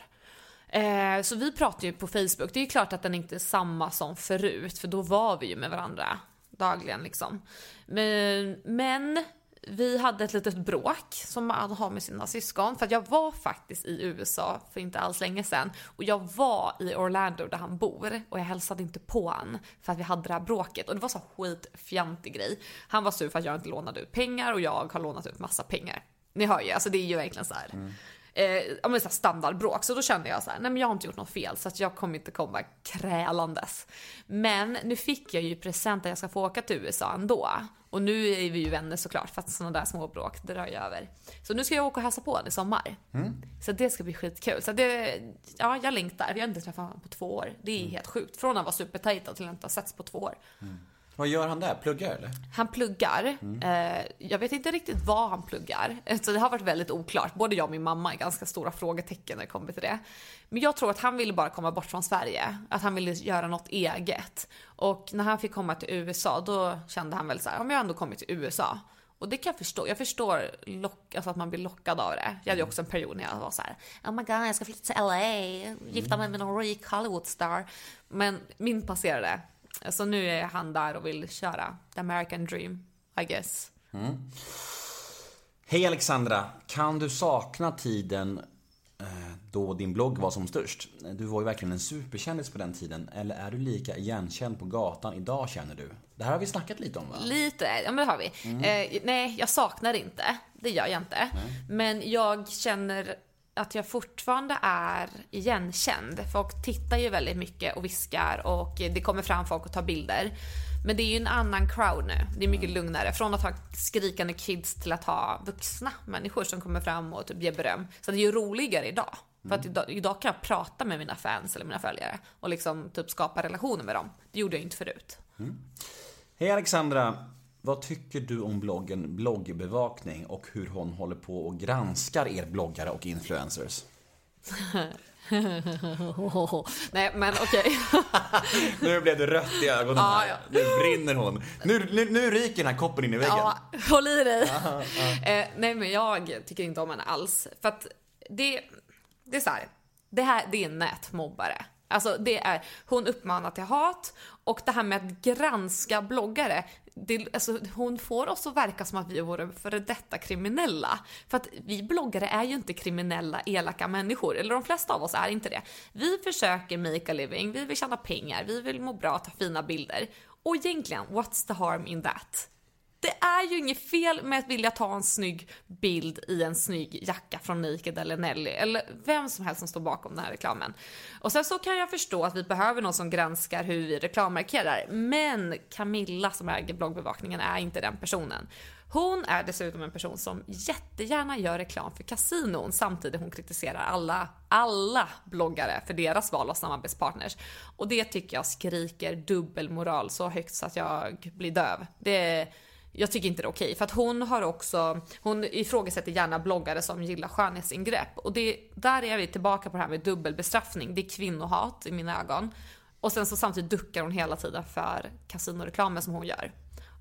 Eh, så vi pratar ju på Facebook. Det är ju klart att den inte är samma som förut för då var vi ju med varandra dagligen liksom. Men, men vi hade ett litet bråk som man har med sina syskon. För att jag var faktiskt i USA för inte alls länge sedan. Och jag var i Orlando där han bor. Och jag hälsade inte på han för att vi hade det här bråket. Och det var så skitfjantig grej. Han var sur för att jag inte lånade ut pengar och jag har lånat ut massa pengar. Ni hör ju, alltså det är ju verkligen så här. Mm. Eh, ja, men så standardbråk. Så då kände jag så här, nej men jag har inte gjort något fel så att jag kommer inte komma krälandes. Men nu fick jag ju present att jag ska få åka till USA ändå. Och nu är vi ju vänner såklart för att sådana där små bråk det rör ju över. Så nu ska jag åka och hälsa på honom i sommar. Så det ska bli skitkul. Så det, ja jag längtar. Vi har inte träffat honom på två år. Det är helt sjukt. Från att han var supertajta till att inte ha setts på två år. Vad gör han där? Pluggar eller? Han pluggar. Eh, jag vet inte riktigt vad han pluggar. Eh, Så det har varit väldigt oklart. Både jag och min mamma är ganska stora frågetecken när det kommer till det. Men jag tror att han ville bara komma bort från Sverige. Att han ville göra något eget. Och när han fick komma till USA då kände han väl så här, men jag ändå kommit till USA. Och det kan jag förstå. Jag förstår lock, alltså att man blir lockad av det. Jag hade ju också en period när jag var så här, oh my god jag ska flytta till LA, gifta mig med någon rik Hollywood-star. Men min passerade. Så nu är han där och vill köra the American dream, I guess. Hej Alexandra. Kan du sakna tiden eh, då din blogg var som störst? Du var ju verkligen en superkändis på den tiden. Eller är du lika igenkänd på gatan idag känner du? Det här har vi snackat lite om va? Lite, ja men det har vi. Eh, nej, jag saknar inte. Det gör jag inte. Men jag känner att jag fortfarande är igenkänd. Folk tittar ju väldigt mycket och viskar och det kommer fram folk och tar bilder. Men det är ju en annan crowd nu. Det är mycket lugnare. Från att ha skrikande kids till att ha vuxna människor som kommer fram och typ ger beröm. Så det är ju roligare idag. För att idag, idag kan jag prata med mina fans eller mina följare och liksom typ skapa relationer med dem. Det gjorde jag inte förut. Hej Alexandra. Vad tycker du om bloggen Bloggbevakning och hur hon håller på och granskar er bloggare och influencers? Nej men okej. Nu blev det rött i ögonen här. ja. Nu brinner hon. Nu, nu, nu ryker den här koppen in i väggen. Ja, håll i dig. Eh, nej men jag tycker inte om henne alls. För att det, det är så här. Det här det är en nätmobbare. Alltså det är, hon uppmanar till hat och det här med att granska bloggare. Det, alltså, hon får oss att verka som att vi vore före detta kriminella. För att vi bloggare är ju inte kriminella, elaka människor. Eller de flesta av oss är inte det. Vi försöker make a living, vi vill tjäna pengar, vi vill må bra, ta fina bilder. Och egentligen, what's the harm in that? Det är ju inget fel med att vilja ta en snygg bild i en snygg jacka från Naked eller Nelly eller vem som helst som står bakom den här reklamen. Och sen så kan jag förstå att vi behöver någon som granskar hur vi reklammarkerar, men Camilla som äger bloggbevakningen är inte den personen. Hon är dessutom en person som jättegärna gör reklam för kasinon samtidigt hon kritiserar alla, alla bloggare för deras val av samarbetspartners. Och det tycker jag skriker dubbelmoral så högt så att jag blir döv. Det jag tycker inte det är okej för att hon har också, hon ifrågasätter gärna bloggare som gillar skönhetsingrepp och det, där är vi tillbaka på det här med dubbelbestraffning. Det är kvinnohat i mina ögon. Och sen så samtidigt duckar hon hela tiden för kasinoreklamen som hon gör.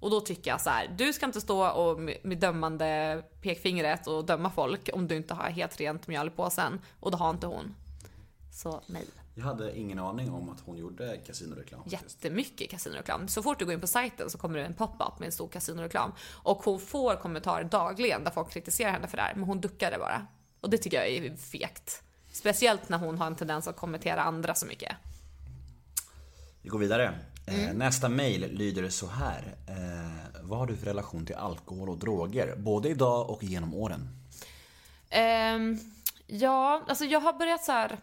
Och då tycker jag så här, du ska inte stå och med, med dömande pekfingret och döma folk om du inte har helt rent mjöl i påsen. Och det har inte hon. Så nej. Jag hade ingen aning om att hon gjorde kasinoreklam. Jättemycket kasinoreklam. Så fort du går in på sajten så kommer det en pop-up med en stor kasinoreklam. Och hon får kommentarer dagligen där folk kritiserar henne för det här, men hon duckar det bara. Och det tycker jag är fegt. Speciellt när hon har en tendens att kommentera andra så mycket. Vi går vidare. Eh, Nästa mail lyder så här. Eh, vad har du för relation till alkohol och droger? Både idag och genom åren. Ehm, ja, alltså jag har börjat så här.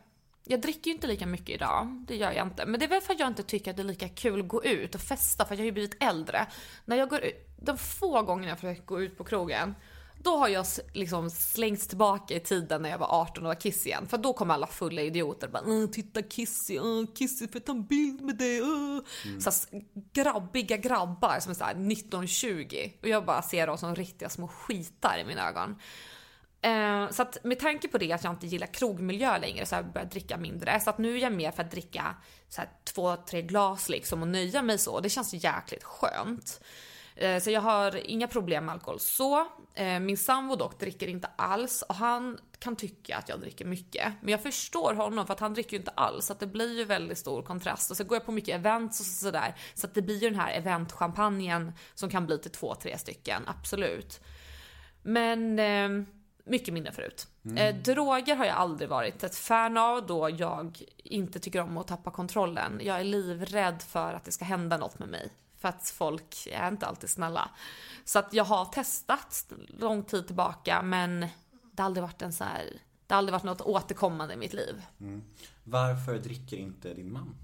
Jag dricker ju inte lika mycket idag, det gör jag inte. Men det är väl för att jag inte tycker att det är lika kul att gå ut och festa, för jag har ju blivit äldre. När jag går ut, de få gångerna jag försöker gå ut på krogen, då har jag liksom slängts tillbaka i tiden när jag var 18 och var Kiss igen. För då kom alla fulla idioter och bara "Åh, “Titta Kissy, uh, Kissy får ta en bild med dig”. Uh. Så här, grabbiga grabbar som är såhär 19-20. Och jag bara ser dem som riktiga små skitar i mina ögon. Eh, så att med tanke på det att jag inte gillar krogmiljö längre så har jag börjat dricka mindre. Så att nu är jag mer för att dricka så här, två, tre glas liksom och nöja mig så. Det känns jäkligt skönt. Eh, Så jag har inga problem med alkohol så. Eh, Min sambo dock dricker inte alls och han kan tycka att jag dricker mycket. Men jag förstår honom för att han dricker ju inte alls så att det blir ju väldigt stor kontrast. Och så går jag på mycket events och sådär. Så att det blir ju den här eventchampagnen som kan bli till två, tre stycken, absolut. Men eh, mycket mindre förut. Eh, droger har jag aldrig varit ett fan av då jag inte tycker om att tappa kontrollen. Jag är livrädd för att det ska hända något med mig. För att folk är inte alltid snälla. Så att jag har testat lång tid tillbaka men det har aldrig varit en så här, det har aldrig varit något återkommande i mitt liv. Varför dricker inte din man?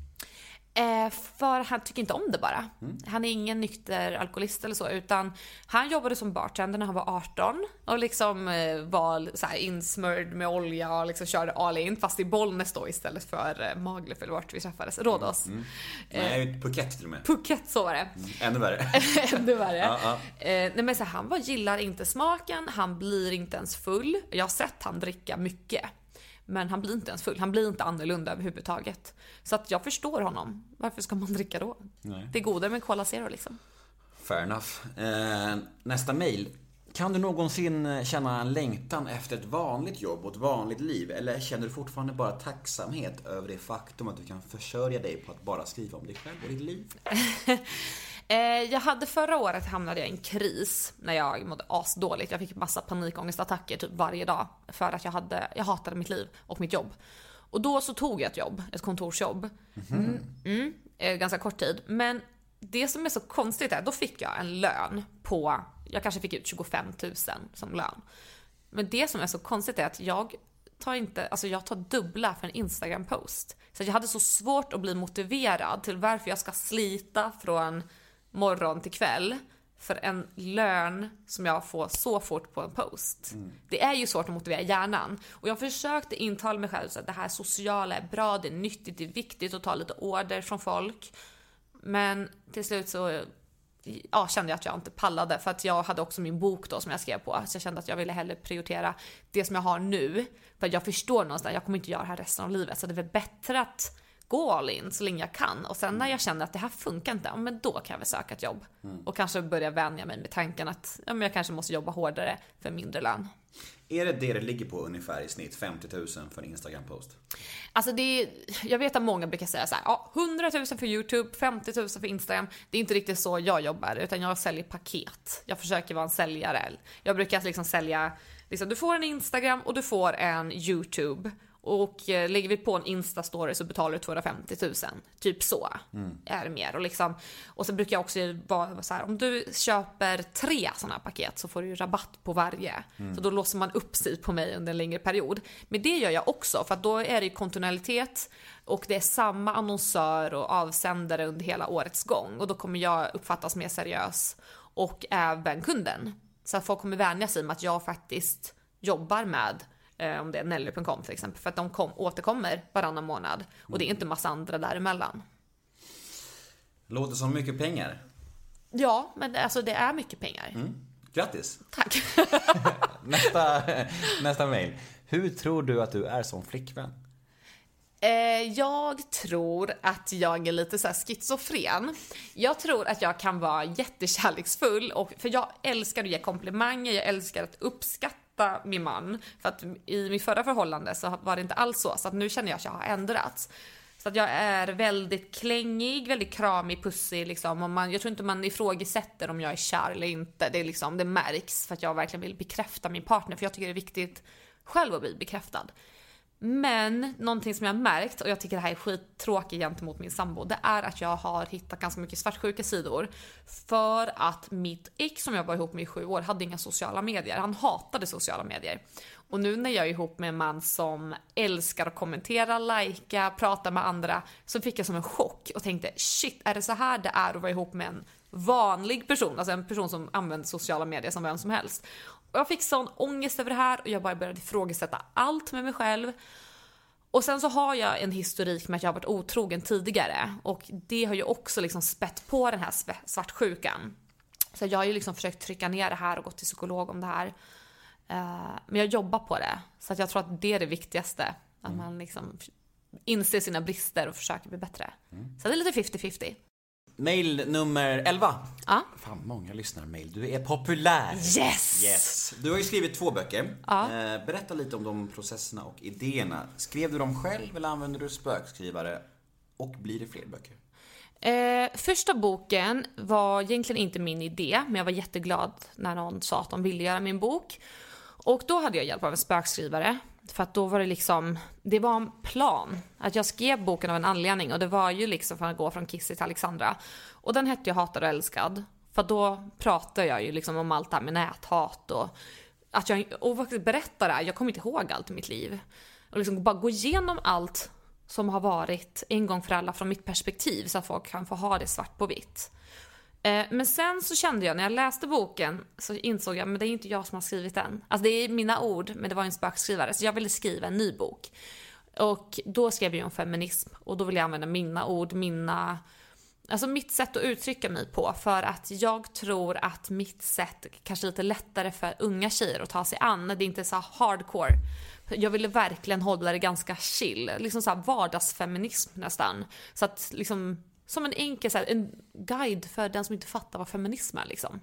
Eh, för han tycker inte om det bara. Han är ingen nykter alkoholist eller så, utan han jobbade som bartender när han var 18 och liksom eh, var så här insmörd med olja och liksom körde all in, fast i Bollnäs då istället för eh, Maglöf eller vart vi träffades, Rhodos. Nej, Phuket till och med. Phuket, så var det. Ännu värre. Ännu värre. Ja, ja. Nej men så här, han bara gillar inte smaken, han blir inte ens full. Jag har sett han dricka mycket. Men han blir inte ens full, han blir inte annorlunda överhuvudtaget. Så att jag förstår honom. Varför ska man dricka då? Nej. Det är godare med Cola Zero liksom. Fair enough. Eh, nästa mail. Kan du någonsin eh, känna en längtan efter ett vanligt jobb och ett vanligt liv? Eller känner du fortfarande bara tacksamhet över det faktum att du kan försörja dig på att bara skriva om dig själv och ditt liv? Eh, jag hade förra året hamnade jag i en kris när jag mådde asdåligt. Jag fick massa panikångestattacker typ varje dag för att jag, hade, jag hatade mitt liv och mitt jobb. Och då så tog jag ett jobb, ett kontorsjobb. Mm, mm, eh, ganska kort tid. Men det som är så konstigt är, då fick jag en lön på, jag kanske fick ut 25 000 som lön. Men det som är så konstigt är att jag tar inte, alltså jag tar dubbla för en Instagram-post. Så jag hade så svårt att bli motiverad till varför jag ska slita från morgon till kväll för en lön som jag får så fort på en post. Det är ju svårt att motivera hjärnan. Och jag försökte intala mig själv att det här sociala är bra, det är nyttigt, det är viktigt att ta lite order från folk. Men till slut så ja, kände jag att jag inte pallade för att jag hade också min bok då som jag skrev på. Så jag kände att jag ville hellre prioritera det som jag har nu. För jag förstår någonstans, jag kommer inte göra det här resten av livet. Så det är väl bättre att gå all in så länge jag kan. Och sen när jag känner att det här funkar inte, ja, men då kan jag väl söka ett jobb. Och kanske börja vänja mig med tanken att ja, men jag kanske måste jobba hårdare för mindre lön. Är det det det ligger på ungefär i snitt? 50 000 för en Instagram-post? Alltså det är, jag vet att många brukar säga så här, ja, 100 000 för YouTube, 50 000 för Instagram. Det är inte riktigt så jag jobbar, utan jag säljer paket. Jag försöker vara en säljare. Jag brukar liksom sälja, liksom, du får en Instagram och du får en YouTube. Och eh, lägger vi på en Insta-story så betalar du 250 000. Typ så är det mer. Och, liksom, och så brukar jag också vara så här, om du köper tre sådana paket så får du ju rabatt på varje. Så då låser man upp sig på mig under en längre period. Men det gör jag också för att då är det ju kontinuitet och det är samma annonsör och avsändare under hela årets gång. Och då kommer jag uppfattas mer seriös och även kunden. Så att folk kommer vänja sig med att jag faktiskt jobbar med eh, om det är Nelly.com till exempel, för att de kom, återkommer varannan månad och det är inte massa andra däremellan. Låter som mycket pengar. Ja, men alltså det är mycket pengar. Grattis! Tack. Nästa, nästa mail. Hur tror du att du är som flickvän? Eh, jag tror att jag är lite så här schizofren. Jag tror att jag kan vara jättekärleksfull, och, för jag älskar att ge komplimanger, jag älskar att uppskatta min man. För att i mitt förra förhållande så var det inte alls så, så att nu känner jag att jag har ändrats. Så att jag är väldigt klängig, väldigt kramig, pussig liksom. Och man, jag tror inte man ifrågasätter om jag är kär eller inte. Det, är liksom, det märks för att jag verkligen vill bekräfta min partner. För jag tycker det är viktigt själv att bli bekräftad. Men någonting som jag har märkt, och jag tycker det här är skittråkigt gentemot min sambo, det är att jag har hittat ganska mycket svartsjuka sidor. För att mitt ex som jag var ihop med i sju år hade inga sociala medier. Han hatade sociala medier. Och nu när jag är ihop med en man som älskar att kommentera, likea, prata med andra, så fick jag som en chock och tänkte shit, är det så här det är att vara ihop med en vanlig person, alltså en person som använder sociala medier som vem som helst. Jag fick sån ångest över det här och jag bara började ifrågasätta allt med mig själv. Och sen så har jag en historik med att jag har varit otrogen tidigare och det har ju också liksom spett på den här svartsjukan. Så jag har ju liksom försökt trycka ner det här och gått till psykolog om det här. Eh, Men jag jobbar på det. Så att jag tror att det är det viktigaste. Att man liksom inser sina brister och försöker bli bättre. Så det är lite 50-50. Mail nummer 11. Ja. Fan, många lyssnar mail. Du är populär. Yes! Yes. Du har ju skrivit två böcker. Ja. Eh, berätta lite om de processerna och idéerna. Skrev du dem själv eller använder du spökskrivare? Och blir det fler böcker? Eh, första boken var egentligen inte min idé, men jag var jätteglad när någon sa att de ville göra min bok. Och då hade jag hjälp av en spökskrivare. För att då var det liksom, det var en plan. Att jag skrev boken av en anledning och det var ju liksom för att gå från Kissy till Alexandra. Och den hette ju Hatad och älskad. För då pratade jag ju liksom om allt det här med näthat och att jag, och faktiskt berätta det här, jag kommer inte ihåg allt i mitt liv. Och liksom bara gå igenom allt som har varit en gång för alla från mitt perspektiv så att folk kan få ha det svart på vitt. Eh, men sen så kände jag när jag läste boken så insåg jag men det är inte jag som har skrivit den. Alltså det är mina ord men det var en spökskrivare så jag ville skriva en ny bok. Och då skrev jag om feminism och då ville jag använda mina ord, mina Alltså mitt sätt att uttrycka mig på för att jag tror att mitt sätt kanske är lite lättare för unga tjejer att ta sig an. Det är inte så hardcore. Jag ville verkligen hålla det ganska chill, liksom så här vardagsfeminism nästan. Så att liksom, som en enkel så här, en guide för den som inte fattar vad feminism är liksom.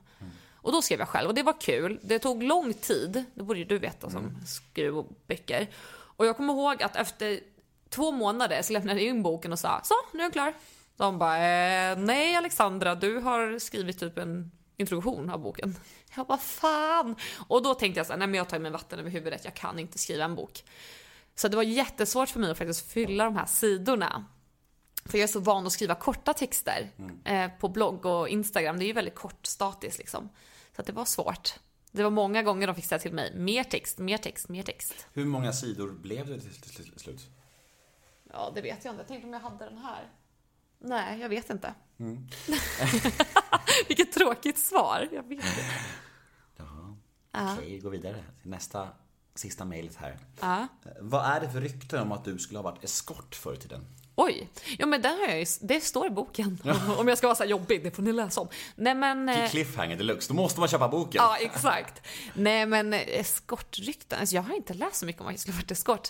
Och då skrev jag själv och det var kul. Det tog lång tid, det borde ju du veta som skriver böcker. Och jag kommer ihåg att efter två månader så lämnade jag in boken och sa så, nu är jag klar. De bara, eh, nej Alexandra, du har skrivit typ en introduktion av boken. Jag bara, fan! Och då tänkte jag så här, nej men jag tar mig vatten över huvudet, jag kan inte skriva en bok. Så det var jättesvårt för mig att faktiskt fylla de här sidorna. För jag är så van att skriva korta texter eh, på blogg och Instagram. Det är ju väldigt kort statiskt liksom. Så att det var svårt. Det var många gånger de fick säga till mig, mer text, mer text, mer text. Hur många sidor blev det till, slut? Ja, det vet jag inte. Jag tänkte om jag hade den här. Nej, jag vet inte. Vilket tråkigt svar. Jag vet inte. Jaha. Okej, gå vidare till nästa, sista mejlet här. Eh, Vad är det för rykten om att du skulle ha varit eskort förr i tiden? Oj, ja men den har jag ju, det står i boken. Om jag ska vara så här jobbig, det får ni läsa om. Nej men... eh, Cliffhanger deluxe, då måste man köpa boken. Ja, exakt. Nej men eh, eskortrykten, alltså jag har inte läst så mycket om att jag skulle varit eskort.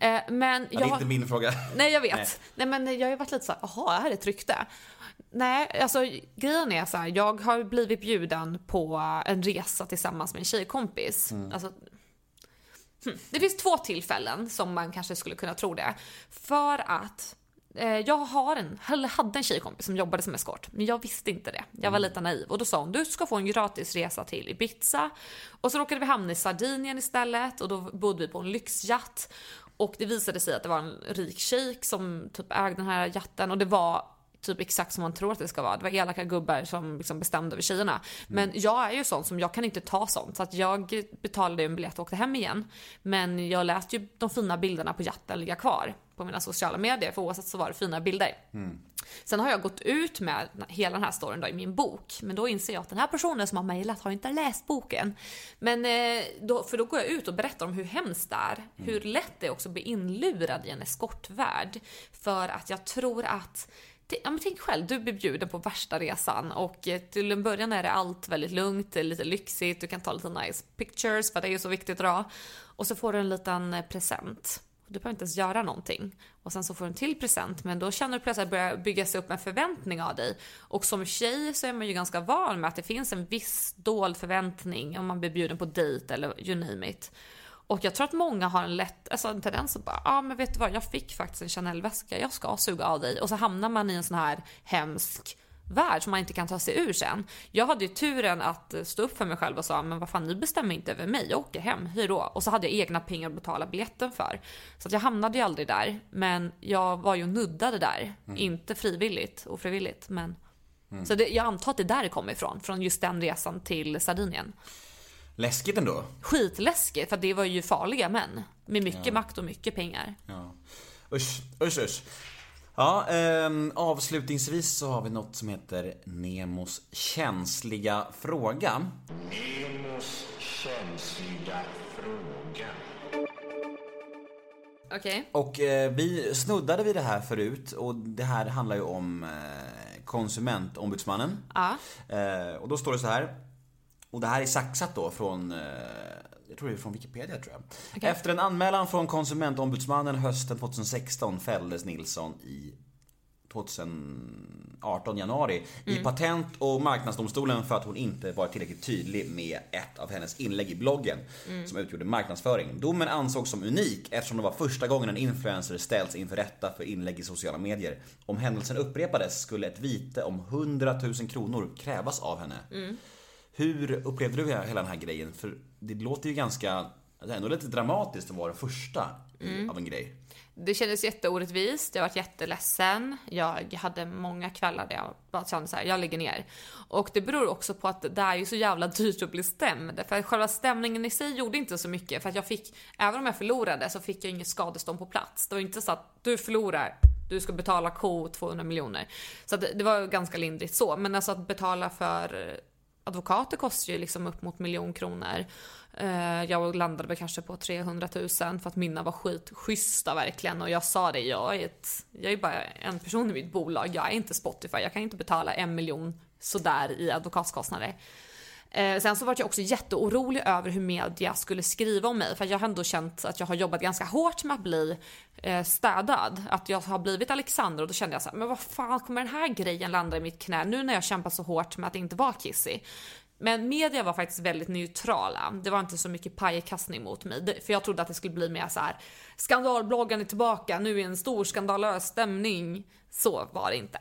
Eh, Men Ja, jag det är inte min fråga. Nej jag vet. Nej. Nej. men jag har ju varit lite såhär, jaha, är det ett rykte? Nej, alltså grejen är så här, jag har blivit bjuden på en resa tillsammans med en tjejkompis. Alltså, hmm. Det finns två tillfällen som man kanske skulle kunna tro det. För att jag har en, eller hade en tjejkompis som jobbade som eskort, men jag visste inte det. Jag var lite naiv och då sa hon du ska få en gratis resa till Ibiza. Och så råkade vi hamna i Sardinien istället och då bodde vi på en lyxjatt. Och det visade sig att det var en rik shejk som typ ägde den här jatten och det var typ exakt som man tror att det ska vara. Det var elaka gubbar som liksom bestämde över tjejerna. Men jag är ju sån som, jag kan inte ta sånt. Så att jag betalade en biljett och åkte hem igen. Men jag lät ju de fina bilderna på jatten ligga kvar på mina sociala medier, för oavsett så var det fina bilder. Sen har jag gått ut med hela den här storyn då i min bok, men då inser jag att den här personen som har mejlat har inte läst boken. Men eh, då, för då går jag ut och berättar om hur hemskt det är, hur lätt det är också att bli inlurad i en eskortvärld. För att jag tror att Ja, men tänk själv, du blir bjuden på värsta resan och eh, till en början är det allt väldigt lugnt, det är lite lyxigt, du kan ta lite nice pictures för det är ju så viktigt idag. Och så får du en liten eh, present. Du behöver inte ens göra någonting. Och sen så får du en till present, men då känner du plötsligt att det börjar byggas upp en förväntning av dig. Och som tjej så är man ju ganska van med att det finns en viss dold förväntning om man blir bjuden på dejt eller you name it. Och jag tror att många har en lätt, alltså en tendens att bara, ja ah, men vet du vad, jag fick faktiskt en Chanel-väska, jag ska suga av dig. Och så hamnar man i en sån här hemsk värld som man inte kan ta sig ur sen. Jag hade ju turen att stå upp för mig själv och sa, men vad fan ni bestämmer inte över mig, jag åker hem, hej då. Och så hade jag egna pengar att betala biljetten för. Så att jag hamnade ju aldrig där, men jag var ju nuddade där. Inte frivilligt, ofrivilligt, men Så det, jag antar att det är där det kommer ifrån, från just den resan till Sardinien. Läskigt ändå. Skitläskigt, för det var ju farliga män. Med mycket makt och mycket pengar. Ja. Usch, usch, usch. Ja, ehm, avslutningsvis så har vi något som heter Nemos känsliga fråga. Nemos känsliga fråga. Okej. Och eh, vi snuddade vid det här förut och det här handlar ju om eh, konsumentombudsmannen. Ja. Eh, och då står det så här. Och det här är saxat då från, eh, jag tror det är från Wikipedia tror jag. Okej. Efter en anmälan från konsumentombudsmannen hösten 2016 fälldes Nilsson i 2018 januari i Patent och marknadsdomstolen för att hon inte var tillräckligt tydlig med ett av hennes inlägg i bloggen som utgjorde marknadsföring. Domen ansågs som unik eftersom det var första gången en influencer ställts inför rätta för inlägg i sociala medier. Om händelsen upprepades skulle ett vite om 100 000 kronor krävas av henne. Hur upplevde du hela den här grejen? För det låter ju ganska, det är ändå lite dramatiskt att vara den första i- av en grej. Det kändes jätteorättvist, jag var jätteledsen. Jag hade många kvällar där jag bara kände så här, jag lägger ner. Och det beror också på att det är ju så jävla dyrt att bli stämd. För själva stämningen i sig gjorde inte så mycket. För att jag fick, även om jag förlorade så fick jag inget skadestånd på plats. Det var inte så att du förlorar, du ska betala ko 200 miljoner. Så det var ganska lindrigt så. Men alltså att betala för advokater kostar ju liksom upp mot miljon kronor. Eh, jag landade väl kanske på 300 000 för att mina var skitschyssta verkligen och jag sa det, jag är, ett, jag är bara en person i mitt bolag, jag är inte Spotify, jag kan inte betala en miljon sådär i advokatkostnader. Eh, sen så var jag också jätteorolig över hur media skulle skriva om mig för jag har ändå känt att jag har jobbat ganska hårt med att bli eh, städad. Att jag har blivit Alexander och då kände jag så här, men vad fan kommer den här grejen landa i mitt knä nu när jag kämpat så hårt med att inte vara Kissy? Men media var faktiskt väldigt neutrala. Det var inte så mycket pajkastning mot mig. För jag trodde att det skulle bli mer så här: skandalbloggen är tillbaka, nu är en stor skandalös stämning. Så var det inte.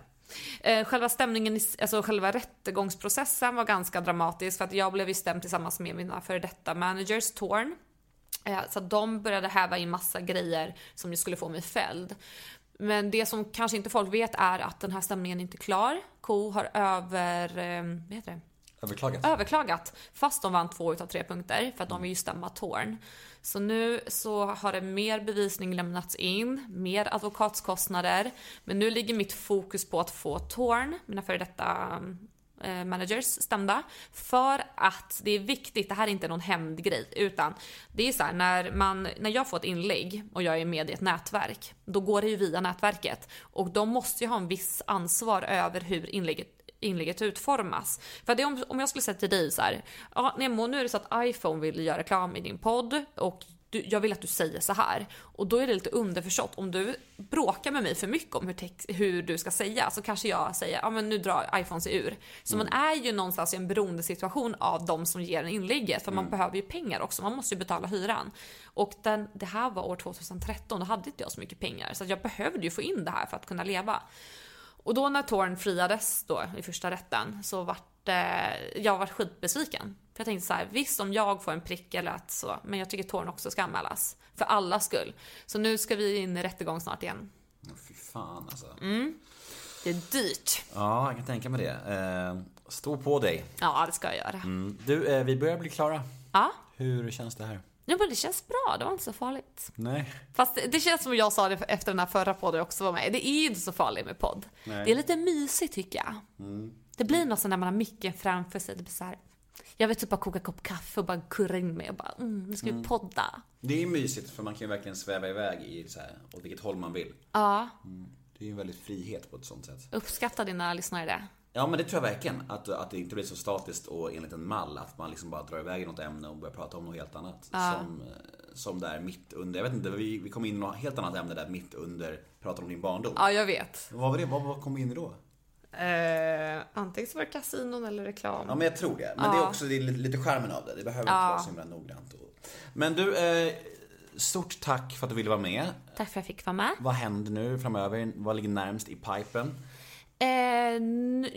Eh, Själva stämningen, alltså själva rättegångsprocessen var ganska dramatisk för att jag blev ju stämd tillsammans med mina före detta managers, Torn. Eh, Så de började häva in massa grejer som ju skulle få mig fälld. Men det som kanske inte folk vet är att den här stämningen inte är klar. Ko har över, eh, vad heter det? Överklagat. överklagat fast de vann två utav tre punkter för att de vill ju stämma Torn. Så nu så har det mer bevisning lämnats in, mer advokatskostnader. Men nu ligger mitt fokus på att få Torn, mina före detta eh, managers, stämda. För att det är viktigt, det här är inte någon hämndgrej, utan det är så här när, man, när jag får ett inlägg och jag är med i ett nätverk, då går det ju via nätverket. Och de måste ju ha en viss ansvar över hur inlägget inlägget utformas. För det om, om jag skulle säga till dig så här, ja Nemo nu är det så att iPhone vill göra reklam i din podd och du, jag vill att du säger så här. Och då är det lite underförstått, om du bråkar med mig för mycket om hur, text, hur du ska säga så kanske jag säger, ja men nu drar iPhone sig ur. Så man är ju någonstans i en beroendesituation av de som ger en inlägget, för man behöver ju pengar också, man måste ju betala hyran. Och den, det här var år 2013, då hade inte jag så mycket pengar, så jag behövde ju få in det här för att kunna leva. Och då när Torn friades då i första rätten så vart eh, jag var skitbesviken. För jag tänkte så här, visst om jag får en prick eller att så, men jag tycker Torn också ska anmälas. För allas skull. Så nu ska vi in i rättegång snart igen. Åh, Fy fan alltså. Det är dyrt. Ja, jag kan tänka mig det. Eh, stå på dig. Ja, det ska jag göra. Mm. Du, eh, vi börjar bli klara. Ja. Hur känns det här? Ja, men det känns bra. Det var inte så farligt. Nej. Fast det, det känns som jag sa det efter den här förra podden jag också var med Det är ju inte så farligt med podd. Nej. Det är lite mysigt tycker jag. Det blir något sånt när man har micken framför sig. Det blir så här. Jag vill typ bara koka en kopp kaffe och bara kurra in mig och bara mm, nu ska vi podda. Det är mysigt för man kan ju verkligen sväva iväg i så här, åt vilket håll man vill. Ja, Det är ju en väldigt frihet på ett sånt sätt. uppskattar dina lyssnare det? Ja men det tror jag verkligen. Att, att det inte blir så statiskt och enligt en mall. Att man liksom bara drar iväg i något ämne och börjar prata om något helt annat. Som, eh, som där mitt under, jag vet inte, vi, vi kom in i något helt annat ämne där mitt under, pratar om din barndom. Ja, jag vet. Vad var det? Vad, vad kom vi in i då? Eh, antingen så var det kasinon eller reklam. Ja men jag tror det. Men det är också det är lite, lite skärmen av det. Det behöver inte vara så himla noggrant. Och... Men du, eh, stort tack för att du ville vara med. Tack för att jag fick vara med. Vad händer nu framöver? Vad ligger närmst i pipen? Eh,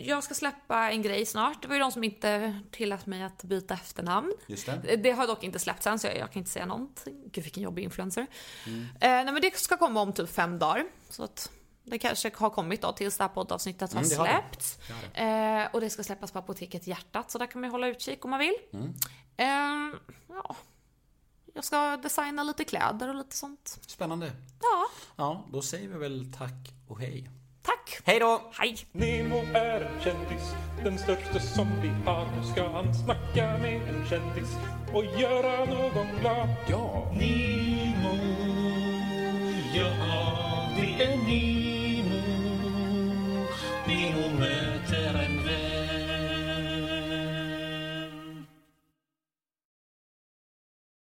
jag ska släppa en grej snart. Det var ju de som inte tillät mig att byta efternamn. Just det. Eh, Det har dock inte släppts än så jag, jag kan inte säga någonting. Gud vilken jobbig influencer. Eh, nej men det ska komma om typ fem dagar. Så att det kanske har kommit då tills det här poddavsnittet har Mm, det har det. släppts. Eh, och det ska släppas på Apoteket Hjärtat så där kan man ju hålla utkik om man vill. Mm. Eh, ja. Jag ska designa lite kläder och lite sånt. Spännande. Ja, Ja, då säger vi väl tack och hej. Tack! Hej då! Hej! Nemo är en kändis, den största som vi har. Nu ska han snacka med en kändis och göra någon glad. Ja! Nemo, ja det är Nemo.